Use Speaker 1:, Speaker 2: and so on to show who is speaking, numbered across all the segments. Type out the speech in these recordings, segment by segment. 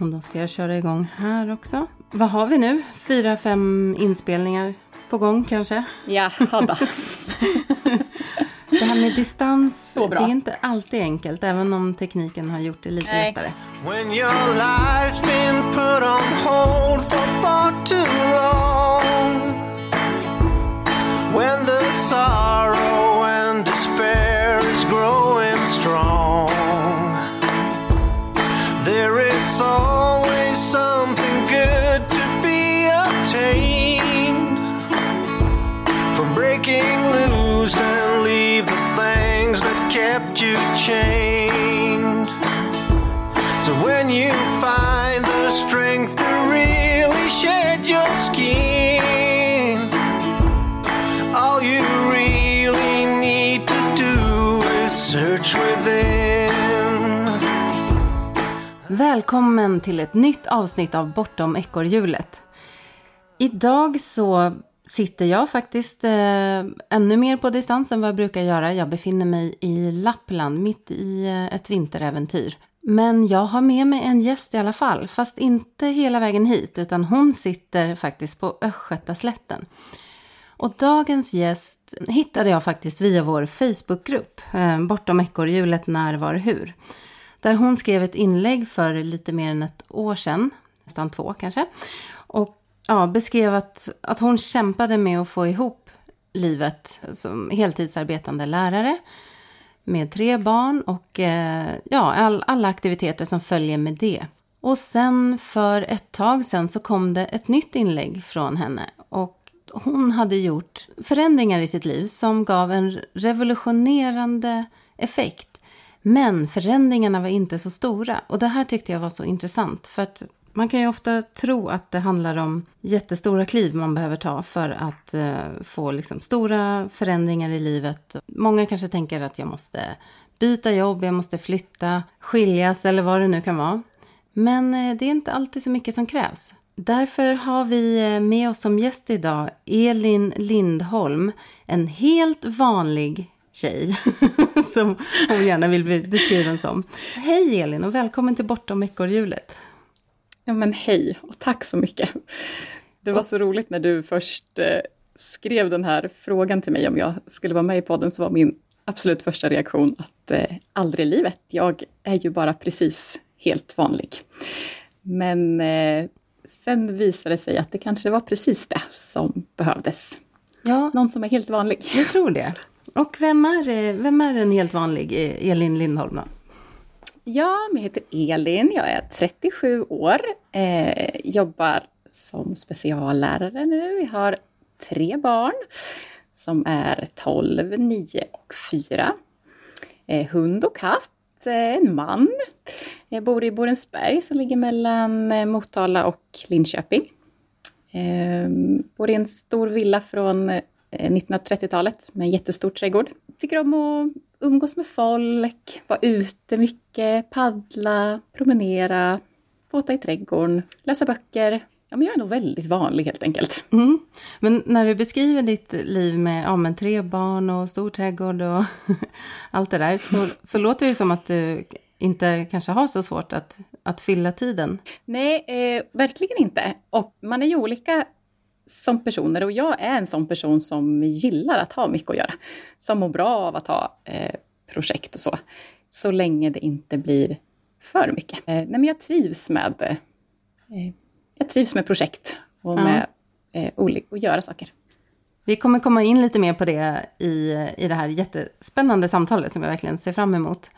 Speaker 1: Och då ska jag köra igång här också. Vad har vi nu? Fyra, fem inspelningar på gång kanske?
Speaker 2: Ja, då.
Speaker 1: Det här med distans,
Speaker 2: Så bra.
Speaker 1: det är inte alltid enkelt, även om tekniken har gjort det lite
Speaker 2: Nej.
Speaker 1: lättare.
Speaker 3: When your life's been put on hold for far too long. When the sorrow and despair There is always something good to be obtained. From breaking loose and leave the things that kept you chained.
Speaker 1: Välkommen till ett nytt avsnitt av Bortom ekorrhjulet. Idag så sitter jag faktiskt eh, ännu mer på distans än vad jag brukar göra. Jag befinner mig i Lappland, mitt i eh, ett vinteräventyr. Men jag har med mig en gäst i alla fall, fast inte hela vägen hit, utan hon sitter faktiskt på Östgötaslätten. Och dagens gäst hittade jag faktiskt via vår Facebookgrupp, eh, Bortom ekorrhjulet när, var, hur. Där hon skrev ett inlägg för lite mer än ett år sedan, nästan två kanske. Och ja, beskrev att, att hon kämpade med att få ihop livet som heltidsarbetande lärare med tre barn och eh, ja, all, alla aktiviteter som följer med det. Och sen för ett tag sen så kom det ett nytt inlägg från henne och hon hade gjort förändringar i sitt liv som gav en revolutionerande effekt. Men förändringarna var inte så stora och det här tyckte jag var så intressant för att man kan ju ofta tro att det handlar om jättestora kliv man behöver ta för att eh, få liksom stora förändringar i livet. Många kanske tänker att jag måste byta jobb, jag måste flytta, skiljas eller vad det nu kan vara. Men eh, det är inte alltid så mycket som krävs. Därför har vi eh, med oss som gäst idag Elin Lindholm, en helt vanlig tjej som hon gärna vill bli beskriven som. Hej Elin och välkommen till Bortom ekorrhjulet.
Speaker 2: Ja men hej och tack så mycket. Det var så roligt när du först eh, skrev den här frågan till mig om jag skulle vara med i podden så var min absolut första reaktion att eh, aldrig i livet, jag är ju bara precis helt vanlig. Men eh, sen visade det sig att det kanske var precis det som behövdes.
Speaker 1: Ja,
Speaker 2: Någon som är helt vanlig.
Speaker 1: jag tror det. Och vem är, vem är en helt vanlig eh, Elin Lindholm då?
Speaker 2: Ja, jag heter Elin, jag är 37 år, eh, jobbar som speciallärare nu. Vi har tre barn som är 12, 9 och 4. Eh, hund och katt, eh, en man. Jag bor i Borensberg som ligger mellan eh, Motala och Linköping. Eh, bor i en stor villa från 1930-talet med en jättestor trädgård. Tycker om att umgås med folk, vara ute mycket, paddla, promenera, båta i trädgården, läsa böcker. Ja, men jag är nog väldigt vanlig helt enkelt.
Speaker 1: Mm. Men när du beskriver ditt liv med ja, men tre barn och stor trädgård och allt det där så, så låter det ju som att du inte kanske har så svårt att, att fylla tiden.
Speaker 2: Nej, eh, verkligen inte. Och man är ju olika som personer och jag är en sån person som gillar att ha mycket att göra. Som mår bra av att ha eh, projekt och så. Så länge det inte blir för mycket. Eh, nej, men jag trivs med, eh, jag trivs med projekt och
Speaker 1: Ja.
Speaker 2: med eh, oli- att göra saker.
Speaker 1: Vi kommer komma in lite mer på det i, i det här jättespännande samtalet som jag verkligen ser fram emot.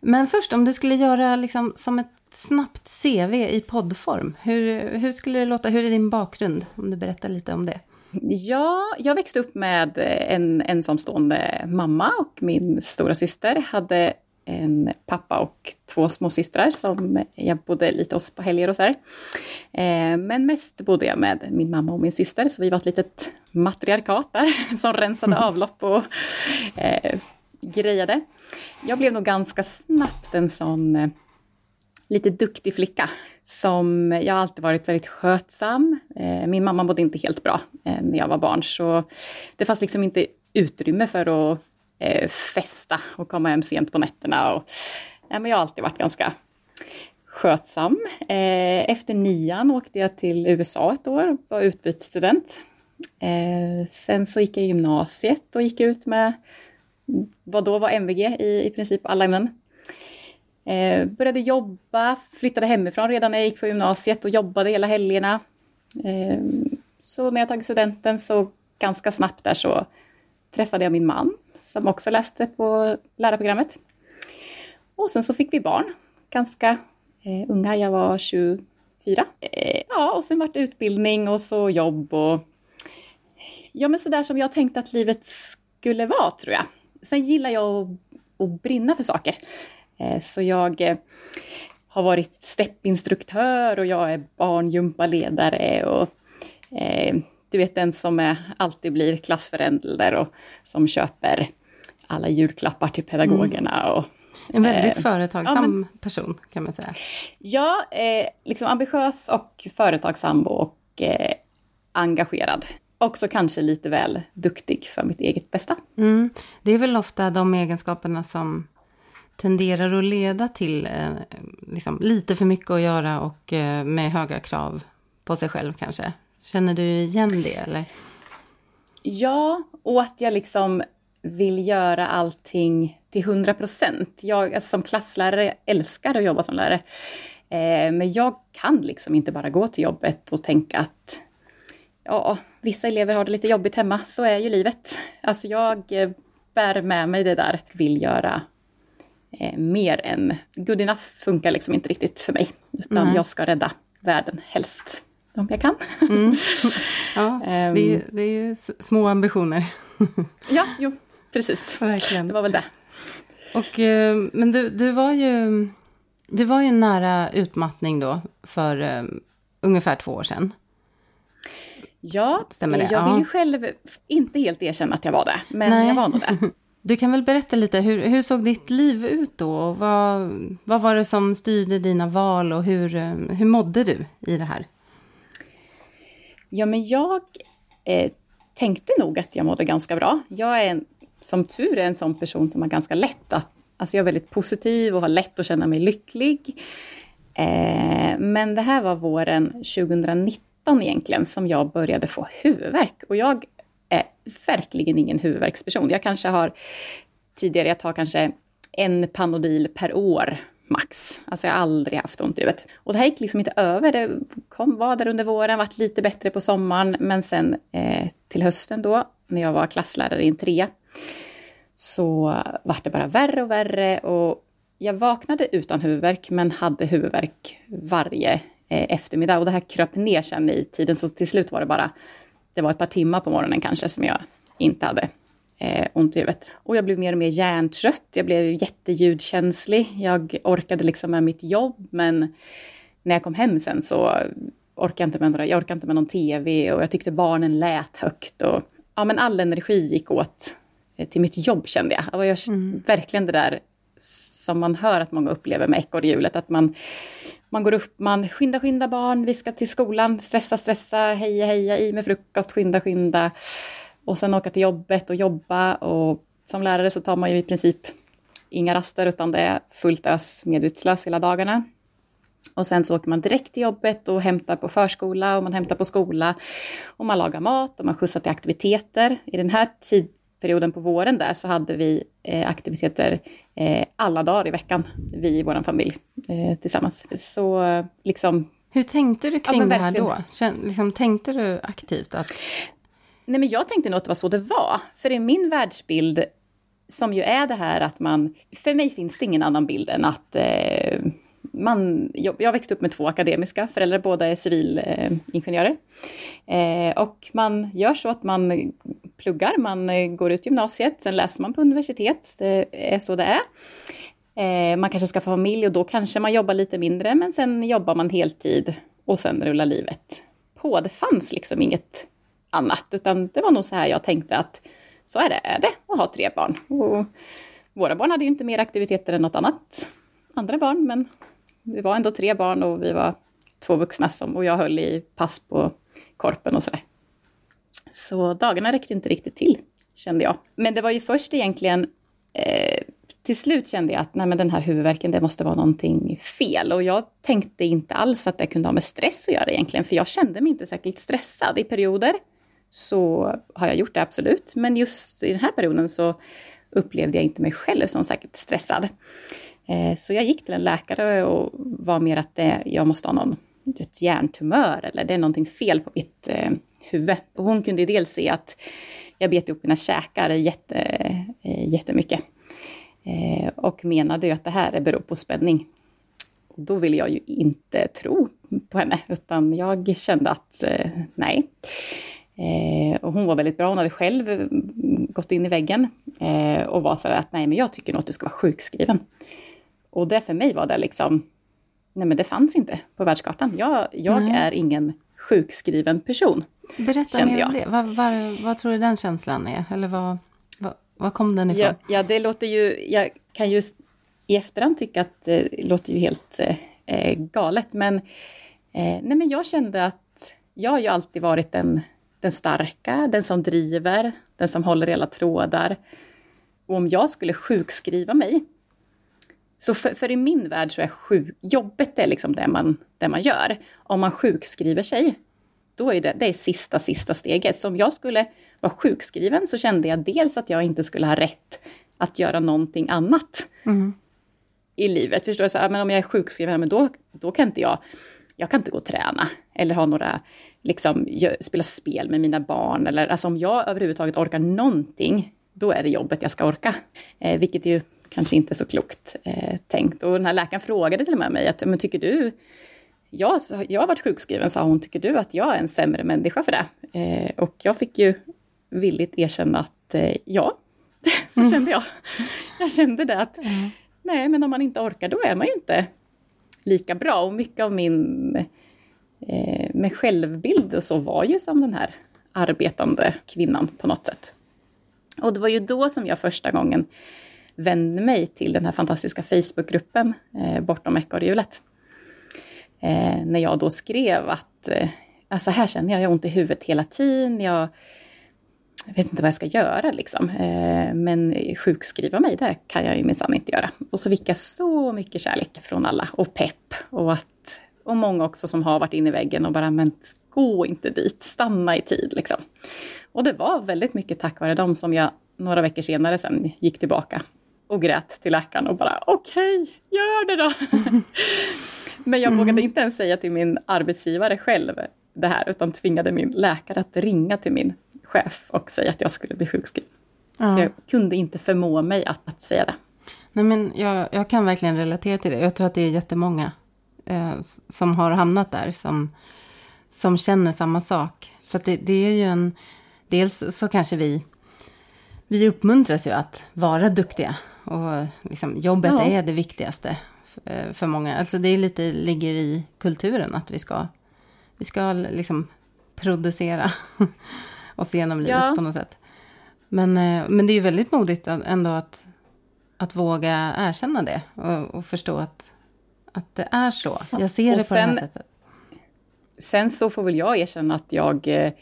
Speaker 1: Men först, om du skulle göra liksom som ett snabbt CV i poddform, hur, hur skulle det låta? Hur är din bakgrund? Om du berättar lite om det.
Speaker 2: Ja, jag växte upp med en ensamstående mamma och min stora syster hade en pappa och två småsystrar som jag bodde lite hos på helger och så här. Eh, Men mest bodde jag med min mamma och min syster, så vi var ett litet matriarkat där som rensade avlopp och eh, grejade. Jag blev nog ganska snabbt en sån eh, lite duktig flicka. Som, jag har alltid varit väldigt skötsam. Eh, min mamma mådde inte helt bra eh, när jag var barn. Så det fanns liksom inte utrymme för att eh, festa och komma hem sent på nätterna. Och, ja, men jag har alltid varit ganska skötsam. Efter nian åkte jag till USA ett år, och var utbytesstudent. Sen så gick jag gymnasiet och gick ut med vad då var MVG i, i princip alla ämnen. Eh, började jobba, flyttade hemifrån redan när jag gick på gymnasiet och jobbade hela helgerna. Eh, så när jag tagit studenten så ganska snabbt där så träffade jag min man som också läste på lärarprogrammet. Och sen så fick vi barn, ganska eh, unga, jag var 24. Eh, ja, och sen vart det utbildning och så jobb och ja, men sådär som jag tänkte att livet skulle vara tror jag. Sen gillar jag att, att brinna för saker. Eh, så jag eh, har varit steppinstruktör och jag är barngympaledare och eh, du vet den som är, alltid blir klassförälder och som köper alla julklappar till pedagogerna. Mm. Och,
Speaker 1: en väldigt företagsam ja, men, person kan man säga.
Speaker 2: Ja, eh, liksom ambitiös och företagsam och eh, engagerad. Också kanske lite väl duktig för mitt eget bästa.
Speaker 1: Mm. Det är väl ofta de egenskaperna som tenderar att leda till eh, liksom, lite för mycket att göra och eh, med höga krav på sig själv kanske. Känner du igen det eller?
Speaker 2: Ja, och att jag liksom vill göra allting till 100 procent. Jag alltså, som klasslärare älskar att jobba som lärare. Eh, men jag kan liksom inte bara gå till jobbet och tänka att ja, vissa elever har det lite jobbigt hemma, så är ju livet. Alltså jag eh, bär med mig det där, vill göra eh, mer än good enough funkar liksom inte riktigt för mig. Utan mm. jag ska rädda världen helst, om jag kan. Mm.
Speaker 1: Ja, det är, ju, det är ju små ambitioner.
Speaker 2: ja, jo, precis. Verkligen. Det var väl det.
Speaker 1: Och, eh, men du, du var ju... Det var ju en nära utmattning då för um, ungefär två år sedan.
Speaker 2: Ja, Stämmer det? jag vill ju själv inte helt erkänna att jag var det, men Nej. jag var nog det.
Speaker 1: Du kan väl berätta lite, hur, hur såg ditt liv ut då? Och vad, vad var det som styrde dina val och hur, eh, hur mådde du i det här?
Speaker 2: Ja, men jag eh, tänkte nog att jag mådde ganska bra. Jag är en, som tur är en sån person som har ganska lätt att... Alltså jag är väldigt positiv och har lätt att känna mig lycklig. Eh, men det här var våren 2019 egentligen som jag började få huvudvärk. Och jag är verkligen ingen huvudvärksperson. Jag kanske har tidigare, jag tar kanske en Panodil per år max. Alltså jag har aldrig haft ont i huvudet. Och det här gick liksom inte över. Det kom, var där under våren, vart lite bättre på sommaren. Men sen eh, till hösten då, när jag var klasslärare i en trea, så vart det bara värre och värre. Och jag vaknade utan huvudvärk, men hade huvudvärk varje eh, eftermiddag. Och det här kröp ner sen i tiden, så till slut var det bara det var ett par timmar på morgonen kanske som jag inte hade eh, ont i huvudet. Och jag blev mer och mer hjärntrött, jag blev jätteljudkänslig. Jag orkade liksom med mitt jobb, men när jag kom hem sen så orkade jag inte med, några, jag orkade inte med någon tv och jag tyckte barnen lät högt. Och, ja, men all energi gick åt eh, till mitt jobb kände jag. Och jag mm. Verkligen det där som man hör att många upplever med ekorrhjulet, att man man går upp, man skynda, skynda barn, vi ska till skolan, stressa, stressa, heja, heja, i med frukost, skynda, skynda. Och sen åka till jobbet och jobba och som lärare så tar man ju i princip inga raster utan det är fullt ös medvetslös hela dagarna. Och sen så åker man direkt till jobbet och hämtar på förskola och man hämtar på skola. Och man lagar mat och man skjutsar till aktiviteter. I den här tid, perioden på våren där så hade vi eh, aktiviteter eh, alla dagar i veckan, vi i vår familj eh, tillsammans. Så liksom...
Speaker 1: Hur tänkte du kring ja, det här då? Känn, liksom, tänkte du aktivt att...
Speaker 2: Nej, men jag tänkte nog att det var så det var. För i min världsbild, som ju är det här att man... För mig finns det ingen annan bild än att eh, man, jag växte upp med två akademiska föräldrar, båda är civilingenjörer. Eh, och man gör så att man pluggar, man eh, går ut gymnasiet, sen läser man på universitet, det är så det är. Eh, man kanske ska få familj och då kanske man jobbar lite mindre, men sen jobbar man heltid och sen rullar livet på. Det fanns liksom inget annat, utan det var nog så här jag tänkte att så är det, är det att ha tre barn. Och våra barn hade ju inte mer aktiviteter än något annat andra barn, men vi var ändå tre barn och vi var två vuxna som, och jag höll i pass på korpen och sådär. Så dagarna räckte inte riktigt till, kände jag. Men det var ju först egentligen eh, till slut kände jag att nej, men den här huvudvärken, det måste vara någonting fel. Och jag tänkte inte alls att det kunde ha med stress att göra egentligen, för jag kände mig inte särskilt stressad. I perioder så har jag gjort det absolut, men just i den här perioden så upplevde jag inte mig själv som särskilt stressad. Eh, så jag gick till en läkare och var mer att det, jag måste ha någon ett hjärntumör eller det är någonting fel på mitt eh, huvud. Och hon kunde ju dels se att jag bet ihop mina käkar jätte, eh, jättemycket. Eh, och menade ju att det här beror på spänning. Och då ville jag ju inte tro på henne, utan jag kände att eh, nej. Och hon var väldigt bra, hon hade själv gått in i väggen och var så att nej, men jag tycker nog att du ska vara sjukskriven. Och det för mig var det liksom, nej men det fanns inte på världskartan. Jag, jag är ingen sjukskriven person.
Speaker 1: Berätta mer om det. Vad, vad, vad, tror du den känslan är? Eller vad, vad, vad kom den ifrån?
Speaker 2: Ja, ja, det låter ju, jag kan just i efterhand tycka att det låter ju helt eh, galet, men, eh, nej, men jag kände att jag har ju alltid varit den, den starka, den som driver, den som håller hela trådar. Och om jag skulle sjukskriva mig, så för, för, i min värld så är sjuk, jobbet är liksom det man, det man gör. Om man sjukskriver sig, då är det, det är sista, sista steget. Så om jag skulle vara sjukskriven så kände jag dels att jag inte skulle ha rätt att göra någonting annat mm. i livet. Förstår du? Så, men om jag är sjukskriven, men då, då kan inte jag, jag kan inte gå och träna eller ha några, liksom, spela spel med mina barn. Eller, alltså om jag överhuvudtaget orkar någonting, då är det jobbet jag ska orka. Eh, vilket ju kanske inte så klokt eh, tänkt. Och den här läkaren frågade till och med mig att, men tycker du jag, jag har varit sjukskriven, sa hon, tycker du att jag är en sämre människa för det? Eh, och jag fick ju villigt erkänna att eh, ja, så mm. kände jag. Jag kände det att mm. nej, men om man inte orkar då är man ju inte lika bra. Och mycket av min eh, med självbild och så var ju som den här arbetande kvinnan på något sätt. Och det var ju då som jag första gången vände mig till den här fantastiska Facebookgruppen eh, Bortom ekorrhjulet. Eh, när jag då skrev att eh, alltså här känner jag, jag har ont i huvudet hela tiden, jag, jag vet inte vad jag ska göra liksom. Eh, men sjukskriva mig, det kan jag ju minsann inte göra. Och så fick jag så mycket kärlek från alla och pepp. Och, att, och många också som har varit inne i väggen och bara, men gå inte dit, stanna i tid liksom. Och det var väldigt mycket tack vare dem som jag några veckor senare sen gick tillbaka och grät till läkaren och bara okej, okay, gör det då. Men jag mm. vågade inte ens säga till min arbetsgivare själv det här, utan tvingade min läkare att ringa till min chef och säga att jag skulle bli sjukskriven. Ja. Jag kunde inte förmå mig att, att säga det.
Speaker 1: Nej, men jag, jag kan verkligen relatera till det. Jag tror att det är jättemånga eh, som har hamnat där, som, som känner samma sak. För det, det är ju en... Dels så kanske vi... Vi uppmuntras ju att vara duktiga. Och liksom, jobbet ja. är det viktigaste. Eh, för många. Alltså det är lite, ligger i kulturen att vi ska, vi ska liksom producera oss igenom livet ja. på något sätt. Men, eh, men det är ju väldigt modigt ändå att, att våga erkänna det och, och förstå att, att det är så. Jag ser och det på sen, det här sättet.
Speaker 2: Sen så får väl jag erkänna att jag eh,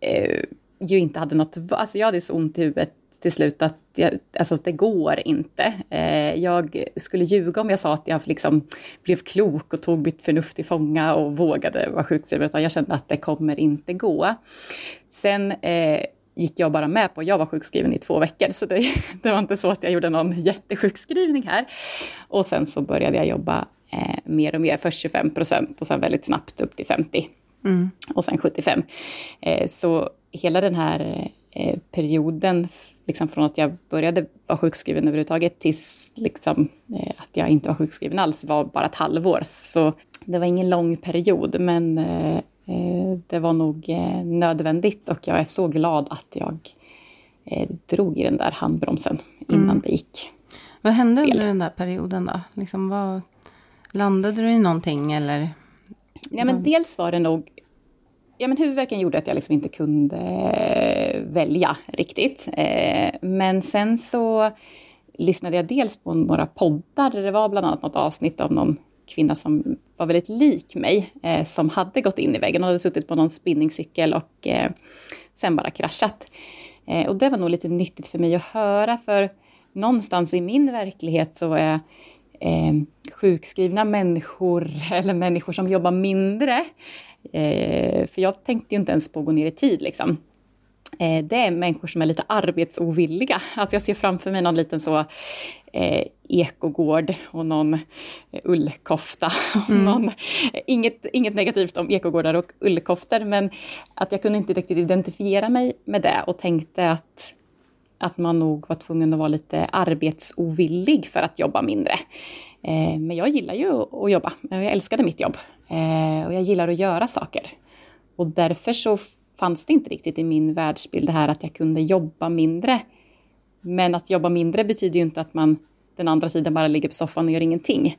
Speaker 2: eh, ju inte hade något... Alltså jag hade så ont i huvudet till slut att jag, alltså, det går inte. Eh, jag skulle ljuga om jag sa att jag liksom blev klok och tog mitt förnuft till fånga och vågade vara sjukskriven, utan jag kände att det kommer inte gå. Sen eh, gick jag bara med på, jag var sjukskriven i två veckor, så det, det, var inte så att jag gjorde någon jättesjukskrivning här. Och sen så började jag jobba eh, mer och mer, först 25 procent och sen väldigt snabbt upp till 50. Mm. Och sen 75. Eh, så hela den här eh, perioden liksom från att jag började vara sjukskriven överhuvudtaget tills liksom, eh, att jag inte var sjukskriven alls var bara ett halvår. Så det var ingen lång period, men eh, eh det var nog nödvändigt och jag är så glad att jag drog i den där handbromsen innan mm. det gick
Speaker 1: Vad hände fel. under den där perioden då? Liksom, vad, landade du i någonting eller?
Speaker 2: Ja, men dels var det nog ja, men huvudvärken gjorde att jag liksom inte kunde eh, välja riktigt. Eh, men sen så lyssnade jag dels på några poddar där det var bland annat något avsnitt av någon kvinna som var väldigt lik mig, eh, som hade gått in i väggen. Hon hade suttit på någon spinningcykel och eh, sen bara kraschat. och det var nog lite nyttigt för mig att höra, för någonstans i min verklighet så är eh, sjukskrivna människor eller människor som jobbar mindre. Eh, för jag tänkte ju inte ens på att gå ner i tid liksom. Eh, det är människor som är lite arbetsovilliga. Alltså jag ser framför mig någon liten så eh, ekogård och någon ullkofta. Mm. någon, inget, inget negativt om ekogårdar och ullkoftor, men att jag kunde inte riktigt identifiera mig med det och tänkte att, att man nog var tvungen att vara lite arbetsovillig för att jobba mindre. Eh, men jag gillar ju att jobba. Jag älskade mitt jobb eh, och jag gillar att göra saker. Och därför så fanns det inte riktigt i min världsbild det här att jag kunde jobba mindre. Men att jobba mindre betyder ju inte att man den andra sidan bara ligger på soffan och gör ingenting.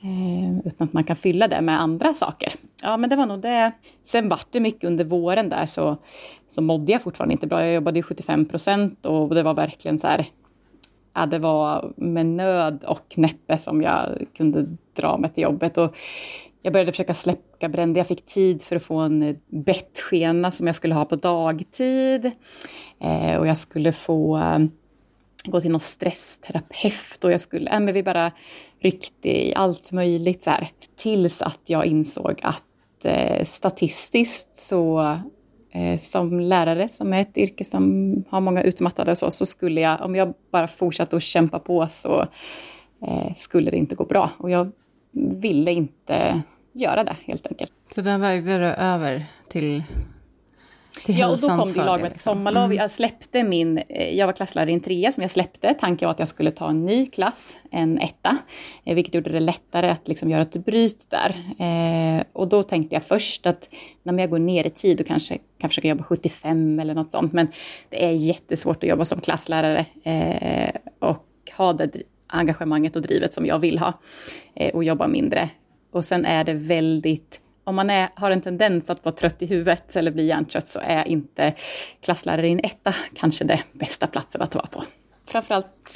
Speaker 2: Eh, utan att man kan fylla det med andra saker. Ja, men det var nog det. Sen vart det mycket under våren där så, så mådde jag fortfarande inte bra. Jag jobbade 75 procent och det var verkligen så här, ja, det var med nöd och näppe som jag kunde dra mig till jobbet. Och jag började försöka släcka bränder. Jag fick tid för att få en eh, bettskena som jag skulle ha på dagtid. Eh, och jag skulle få eh, gå till någon stressterapeut och jag skulle, äh, men vi bara ryckte i allt möjligt så här. Tills att jag insåg att eh, statistiskt så eh, som lärare, som är ett yrke som har många utmattade och så, så skulle jag, om jag bara fortsatte att kämpa på så eh, skulle det inte gå bra. Och jag ville inte göra det helt enkelt.
Speaker 1: Så där vägde du över till
Speaker 2: Ja, och då kom det lag med liksom. sommarlov. Mm. Jag släppte min, eh, jag var klasslärare i en trea som jag släppte. Tanken var att jag skulle ta en ny klass, en etta, eh, vilket gjorde det lättare att liksom göra ett bryt där. Eh, och då tänkte jag först att när jag går ner i tid och kanske kan försöka jobba 75 eller något sånt, men det är jättesvårt att jobba som klasslärare eh, och ha det engagemanget och drivet som jag vill ha eh, och jobba mindre. Och sen är det väldigt om man är, har en tendens att vara trött i huvudet eller bli hjärntrött så är inte klasslärare i en etta kanske det bästa platsen att vara på. Framförallt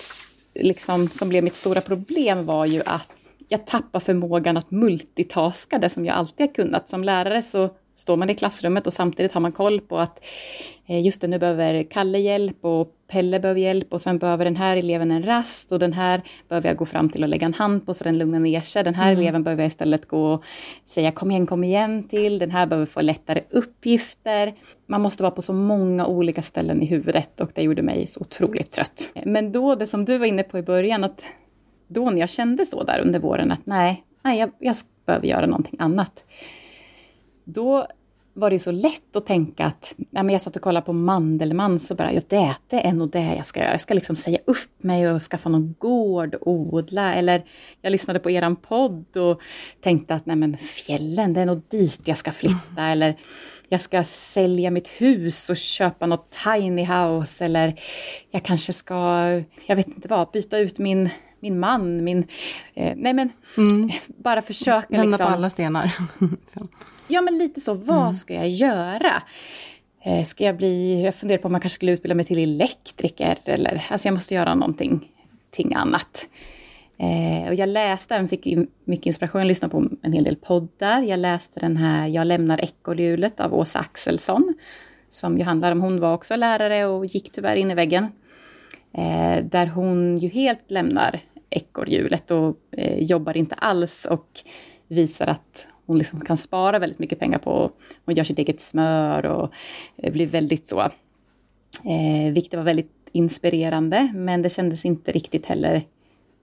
Speaker 2: liksom, som blev mitt stora problem var ju att jag tappade förmågan att multitaska, det som jag alltid har kunnat. Som lärare så står man i klassrummet och samtidigt har man koll på att eh, just det, nu behöver Kalle hjälp och Pelle behöver hjälp och sen behöver den här eleven en rast och den här behöver jag gå fram till och lägga en hand på så den lugnar ner sig. Den här mm. eleven behöver jag istället gå och säga kom igen, kom igen till. Den här behöver få lättare uppgifter. Man måste vara på så många olika ställen i huvudet och det gjorde mig så otroligt trött. Men då, det som du var inne på i början, att då när jag kände så där under våren att nej, nej jag, jag behöver göra någonting annat då var det så lätt att tänka att ja, men jag satt och kollade på Mandelmann så bara, ja det, det är nog det jag ska göra. Jag ska liksom säga upp mig och skaffa någon gård och odla. Eller jag lyssnade på eran podd och tänkte att nej men fjällen, det är nog dit jag ska flytta. Mm. Eller jag ska sälja mitt hus och köpa något tiny house. Eller jag kanske ska, jag vet inte vad, byta ut min min man, min... Eh, nej men, mm. bara försöka
Speaker 1: Vända
Speaker 2: liksom...
Speaker 1: på alla stenar.
Speaker 2: Ja, men lite så. Vad mm. ska jag göra? Eh, ska jag bli... Jag funderar på om man kanske skulle utbilda mig till elektriker eller... Alltså jag måste göra någonting ting annat. Eh, och jag läste, även fick mycket inspiration, jag lyssnade på en hel del poddar. Jag läste den här Jag lämnar ekorrhjulet av Åsa Axelsson. Som ju handlar om, hon var också lärare och gick tyvärr in i väggen. Eh, där hon ju helt lämnar ekorrhjulet och eh, jobbar inte alls och visar att hon liksom kan spara väldigt mycket pengar på, hon gör sitt eget smör och eh, blir väldigt så, eh, vilket var väldigt inspirerande, men det kändes inte riktigt heller,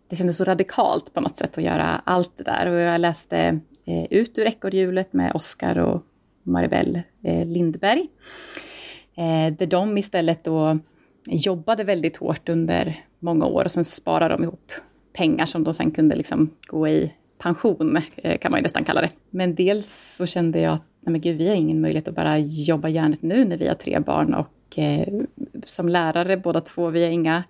Speaker 2: det kändes så radikalt på något sätt att göra allt det där. Och jag läste eh, ut ur ekorrhjulet med Oskar och Maribel eh, Lindberg, eh, där de istället då jobbade väldigt hårt under många år och sen sparade de ihop pengar som de sen kunde liksom gå i pension, eh, kan man ju nästan kalla det. Men dels så kände jag att nej men gud, vi har ingen möjlighet att bara jobba järnet nu när vi har tre barn och eh, som lärare båda två, vi har inga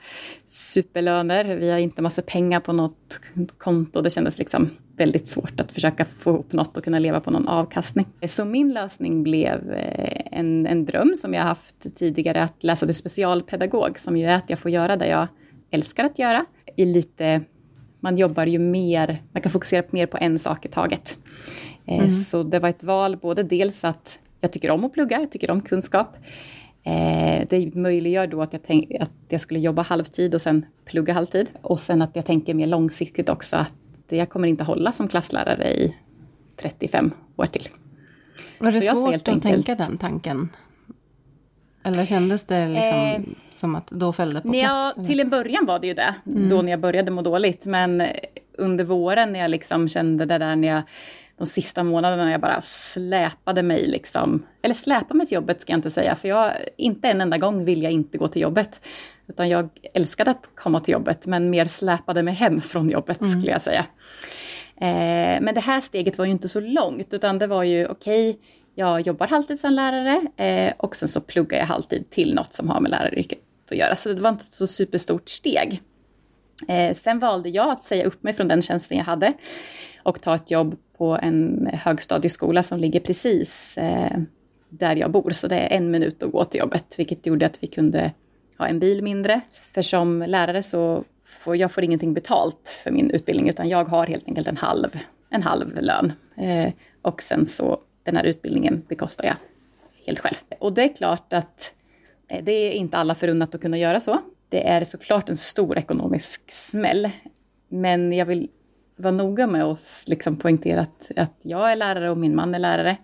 Speaker 2: superlöner, vi har inte massa pengar på något konto. Det kändes liksom väldigt svårt att försöka få ihop något och kunna leva på någon avkastning. Så min lösning blev eh, en, en dröm som jag haft tidigare, att läsa till specialpedagog, som ju är att jag får göra det jag älskar att göra i lite man jobbar ju mer, man kan fokusera mer på en sak i taget. Eh, mm. Så det var ett val, både dels att jag tycker om att plugga, jag tycker om kunskap. Eh, det möjliggör då att jag, tänk, att jag skulle jobba halvtid och sen plugga halvtid. Och sen att jag tänker mer långsiktigt också att jag kommer inte hålla som klasslärare i 35 år till.
Speaker 1: Var det svårt att enkelt... tänka den tanken? Eller kändes det liksom eh, som att då föll det på plats?
Speaker 2: Ja, till en början var det ju det, mm. då när jag började må dåligt. Men under våren när jag liksom kände det där när jag de sista månaderna när jag bara släpade mig, liksom, eller släpa mig till jobbet ska jag inte säga, för jag, inte en enda gång vill jag inte gå till jobbet. Utan jag älskade att komma till jobbet, men mer släpade mig hem från jobbet mm. skulle jag säga. Eh, men det här steget var ju inte så långt, utan det var ju okej, okay, jag jobbar halvtid som lärare eh, och sen så pluggar jag halvtid till något som har med läraryrket att göra. Så det var inte ett så superstort steg. Eh, sen valde jag att säga upp mig från den tjänsten jag hade och ta ett jobb på en högstadieskola som ligger precis eh, där jag bor. Så det är en minut att gå till jobbet, vilket gjorde att vi kunde ha en bil mindre. För som lärare så får jag får ingenting betalt för min utbildning, utan jag har helt enkelt en halv, en halv lön. Eh, och sen så den här utbildningen bekostar jag helt själv. Och det är klart att det är inte alla förunnat att kunna göra så. Det är såklart en stor ekonomisk smäll. Men jag vill vara noga med att liksom poängtera att, att jag är lärare och min man är lärare.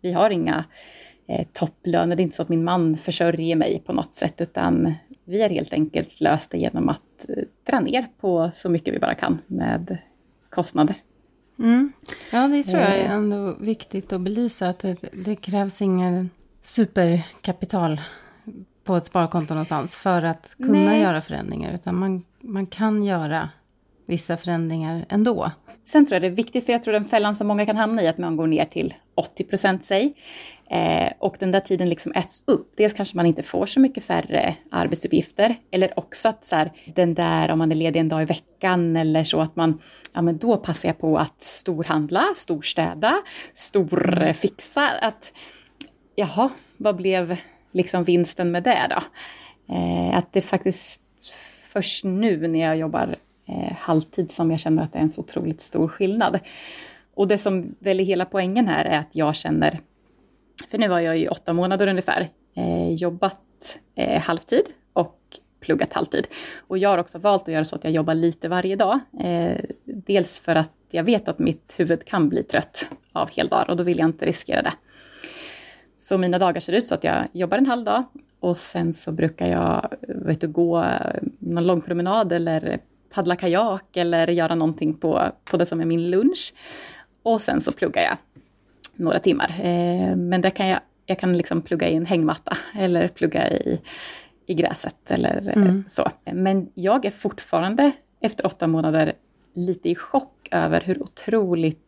Speaker 2: Vi har inga eh, topplöner, det är inte så att min man försörjer mig på något sätt, utan vi har helt enkelt löst det genom att eh, dra ner på så mycket vi bara kan med kostnader.
Speaker 1: Mm. Ja, det tror jag är eh. ändå viktigt att belysa, att det, det krävs ingen superkapital på ett sparkonto någonstans för att kunna Nej. göra förändringar, utan man, man kan göra vissa förändringar ändå.
Speaker 2: Sen tror jag det är viktigt, för jag tror den fällan som många kan hamna i, att man går ner till 80 procent säg. Eh, och den där tiden liksom äts upp. Dels kanske man inte får så mycket färre arbetsuppgifter. Eller också att så här, den där om man är ledig en dag i veckan eller så att man, ja men då passar jag på att storhandla, storstäda, storfixa. Att jaha, vad blev liksom vinsten med det då? Eh, att det faktiskt först nu när jag jobbar eh, halvtid som jag känner att det är en så otroligt stor skillnad. Och det som väl är hela poängen här är att jag känner, för nu har jag i åtta månader ungefär eh, jobbat eh, halvtid och pluggat halvtid. Och jag har också valt att göra så att jag jobbar lite varje dag. Eh, dels för att jag vet att mitt huvud kan bli trött av heldagar och då vill jag inte riskera det. Så mina dagar ser ut så att jag jobbar en halv dag och sen så brukar jag vet du, gå någon lång promenad eller paddla kajak eller göra någonting på, på det som är min lunch. Och sen så pluggar jag några timmar. Eh, men det kan jag, jag kan liksom plugga i en hängmatta eller plugga i, i gräset eller eh, mm. så. Men jag är fortfarande efter åtta månader lite i chock över hur otroligt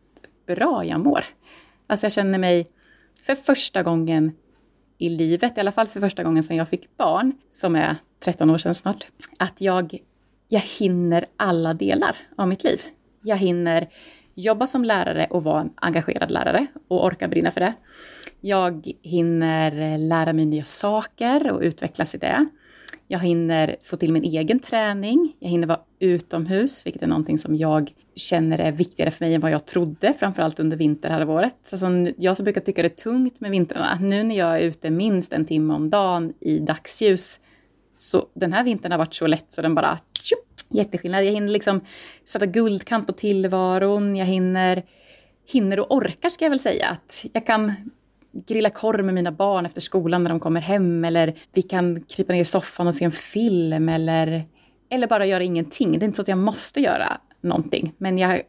Speaker 2: bra jag mår. Alltså jag känner mig för första gången i livet, i alla fall för första gången sedan jag fick barn, som är 13 år sedan snart, att jag jag hinner alla delar av mitt liv. Jag hinner jobba som lärare och vara en engagerad lärare och orka brinna för det. Jag hinner lära mig nya saker och utvecklas i det. Jag hinner få till min egen träning. Jag hinner vara utomhus, vilket är någonting som jag känner är viktigare för mig än vad jag trodde, framförallt under vinterhalvåret. Alltså, jag som brukar tycka det är tungt med vintrarna, nu när jag är ute minst en timme om dagen i dagsljus, så den här vintern har varit så lätt så den bara tjup, jätteskillnad. Jag hinner liksom sätta guldkant på tillvaron. Jag hinner, hinner och orkar ska jag väl säga. Att jag kan grilla korv med mina barn efter skolan när de kommer hem. Eller vi kan krypa ner i soffan och se en film. Eller, eller bara göra ingenting. Det är inte så att jag måste göra någonting. Men jag,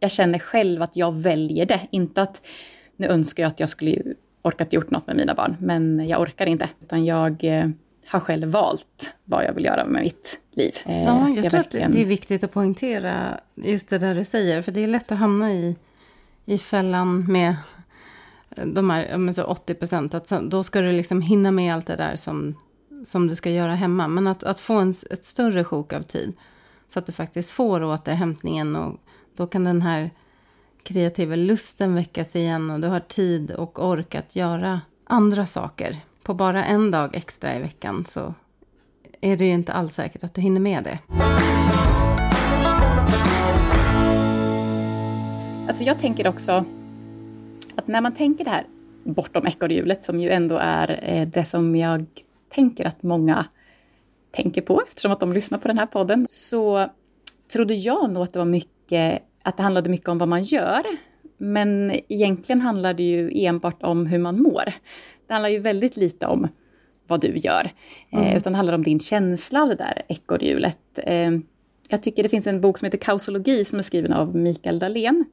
Speaker 2: jag känner själv att jag väljer det. Inte att nu önskar jag att jag skulle orkat gjort något med mina barn. Men jag orkar inte. Utan jag eh, har själv valt vad jag vill göra med mitt liv.
Speaker 1: Eh, ja, jag, jag tror verkligen... att det är viktigt att poängtera just det där du säger. För det är lätt att hamna i, i fällan med de här så 80 procent. Att då ska du liksom hinna med allt det där som, som du ska göra hemma. Men att, att få en, ett större sjok av tid. Så att du faktiskt får återhämtningen. Och då kan den här kreativa lusten väckas igen. Och du har tid och ork att göra andra saker på bara en dag extra i veckan så är det ju inte alls säkert att du hinner med det.
Speaker 2: Alltså jag tänker också att när man tänker det här bortom ekorrhjulet som ju ändå är eh, det som jag tänker att många tänker på eftersom att de lyssnar på den här podden, så trodde jag nog att det var mycket, att det handlade mycket om vad man gör. Men egentligen handlar det ju enbart om hur man mår. Det handlar ju väldigt lite om vad du gör, eh, mm. utan det handlar om din känsla av det där ekorrhjulet. Eh, jag tycker det finns en bok som heter Kausologi som är skriven av Mikael Dahlén.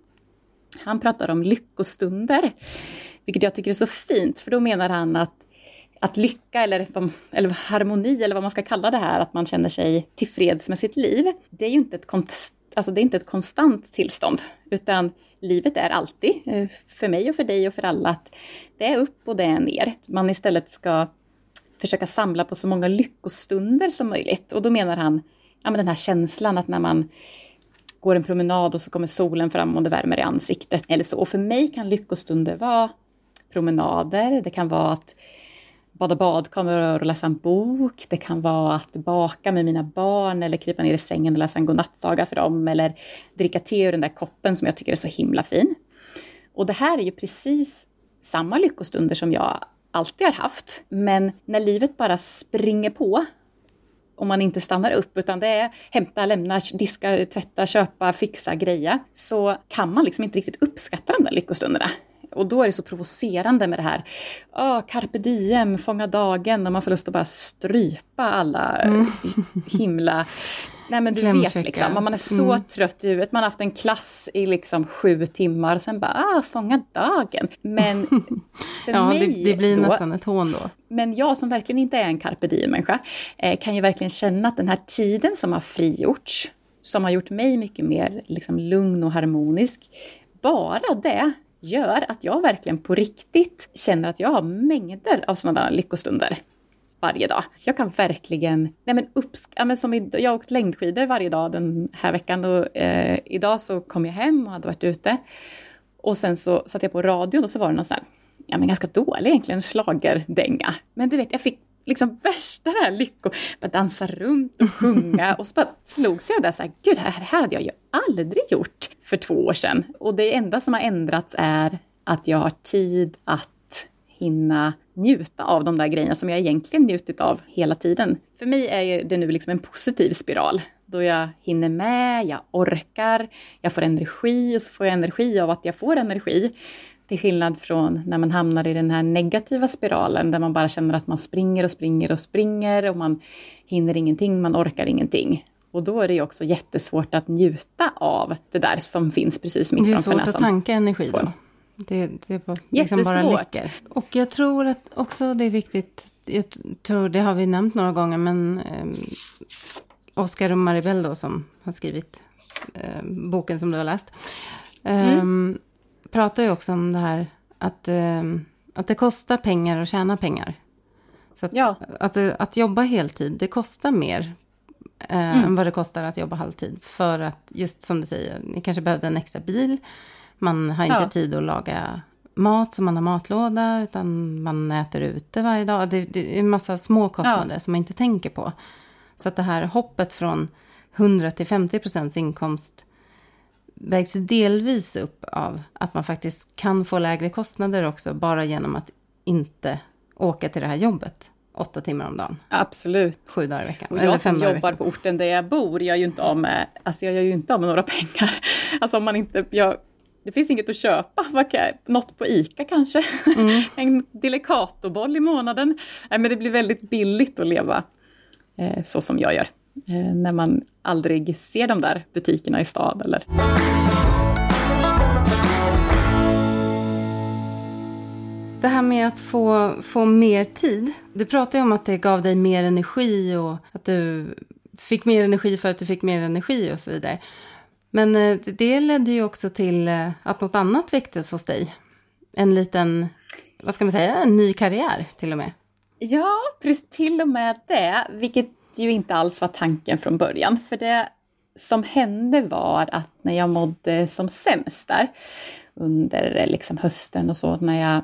Speaker 2: Han pratar om lyckostunder, vilket jag tycker är så fint, för då menar han att att lycka eller, eller harmoni eller vad man ska kalla det här, att man känner sig tillfreds med sitt liv, det är ju inte ett, alltså det är inte ett konstant tillstånd, utan livet är alltid, eh, för mig och för dig och för alla, att det är upp och det är ner. Man istället ska försöka samla på så många lyckostunder som möjligt. Och då menar han ja, men den här känslan att när man går en promenad och så kommer solen fram och det värmer i ansiktet. Eller så. Och för mig kan lyckostunder vara promenader, det kan vara att bada badkameror och läsa en bok. Det kan vara att baka med mina barn eller krypa ner i sängen och läsa en godnattsaga för dem eller dricka te ur den där koppen som jag tycker är så himla fin. Och det här är ju precis samma lyckostunder som jag alltid har haft. Men när livet bara springer på om man inte stannar upp, utan det är hämta, lämna, diska, tvätta, köpa, fixa, greja, så kan man liksom inte riktigt uppskatta de där lyckostunderna. Och då är det så provocerande med det här, oh, carpe diem, fånga dagen, när man får lust att bara strypa alla mm. himla Nej men du vet liksom, man är så mm. trött i huvudet, man har haft en klass i liksom sju timmar, sen bara, ah, fånga dagen. Men för
Speaker 1: ja,
Speaker 2: mig
Speaker 1: det, det blir då, nästan ett hån då.
Speaker 2: Men jag som verkligen inte är en carpe diem-människa, eh, kan ju verkligen känna att den här tiden som har frigjorts, som har gjort mig mycket mer liksom, lugn och harmonisk, bara det gör att jag verkligen på riktigt känner att jag har mängder av sådana där lyckostunder varje dag. Jag kan verkligen, nej men upps, ja men som i, jag har åkt längdskidor varje dag den här veckan och eh, idag så kom jag hem och hade varit ute. Och sen så satte jag på radion och så var det någon sån här, ja men ganska dålig egentligen, slagerdänga. Men du vet, jag fick liksom värsta den här lycko, bara dansa runt och sjunga och så bara slogs jag där så här, gud det här hade jag ju aldrig gjort för två år sedan. Och det enda som har ändrats är att jag har tid att hinna njuta av de där grejerna som jag egentligen njutit av hela tiden. För mig är det nu liksom en positiv spiral då jag hinner med, jag orkar, jag får energi och så får jag energi av att jag får energi. Till skillnad från när man hamnar i den här negativa spiralen där man bara känner att man springer och springer och springer och man hinner ingenting, man orkar ingenting. Och då är det ju också jättesvårt att njuta av det där som finns precis mitt framför näsan.
Speaker 1: Det är svårt att tanka energi då. Det, det bara, liksom bara läcker. Och jag tror att också det är viktigt, jag tror det har vi nämnt några gånger, men eh, Oscar och Maribel då som har skrivit eh, boken som du har läst. Eh, mm. Pratar ju också om det här att, eh, att det kostar pengar att tjäna pengar. Så att, ja. att, att, att jobba heltid, det kostar mer eh, mm. än vad det kostar att jobba halvtid. För att, just som du säger, ni kanske behövde en extra bil. Man har inte ja. tid att laga mat som man har matlåda, utan man äter ute varje dag. Det, det är en massa små kostnader ja. som man inte tänker på. Så att det här hoppet från 100 till 50 procents inkomst vägs delvis upp av att man faktiskt kan få lägre kostnader också, bara genom att inte åka till det här jobbet åtta timmar om dagen.
Speaker 2: Absolut.
Speaker 1: Sju dagar i veckan.
Speaker 2: Och jag som jobbar på orten där jag bor, jag gör ju inte av med, alltså jag gör ju inte av med några pengar. Alltså om man inte, jag, det finns inget att köpa, något på ICA kanske. Mm. en delicatoboll i månaden. Nej, men det blir väldigt billigt att leva eh, så som jag gör. Eh, när man aldrig ser de där butikerna i stad eller
Speaker 1: Det här med att få, få mer tid. Du pratade ju om att det gav dig mer energi och att du fick mer energi för att du fick mer energi och så vidare. Men eh, det ledde ju också till eh, att något annat väcktes hos dig. En liten, vad ska man säga, en ny karriär till och med.
Speaker 2: Ja, precis, till och med det, vilket ju inte alls var tanken från början. För det som hände var att när jag mådde som sämst där under eh, liksom hösten och så, när jag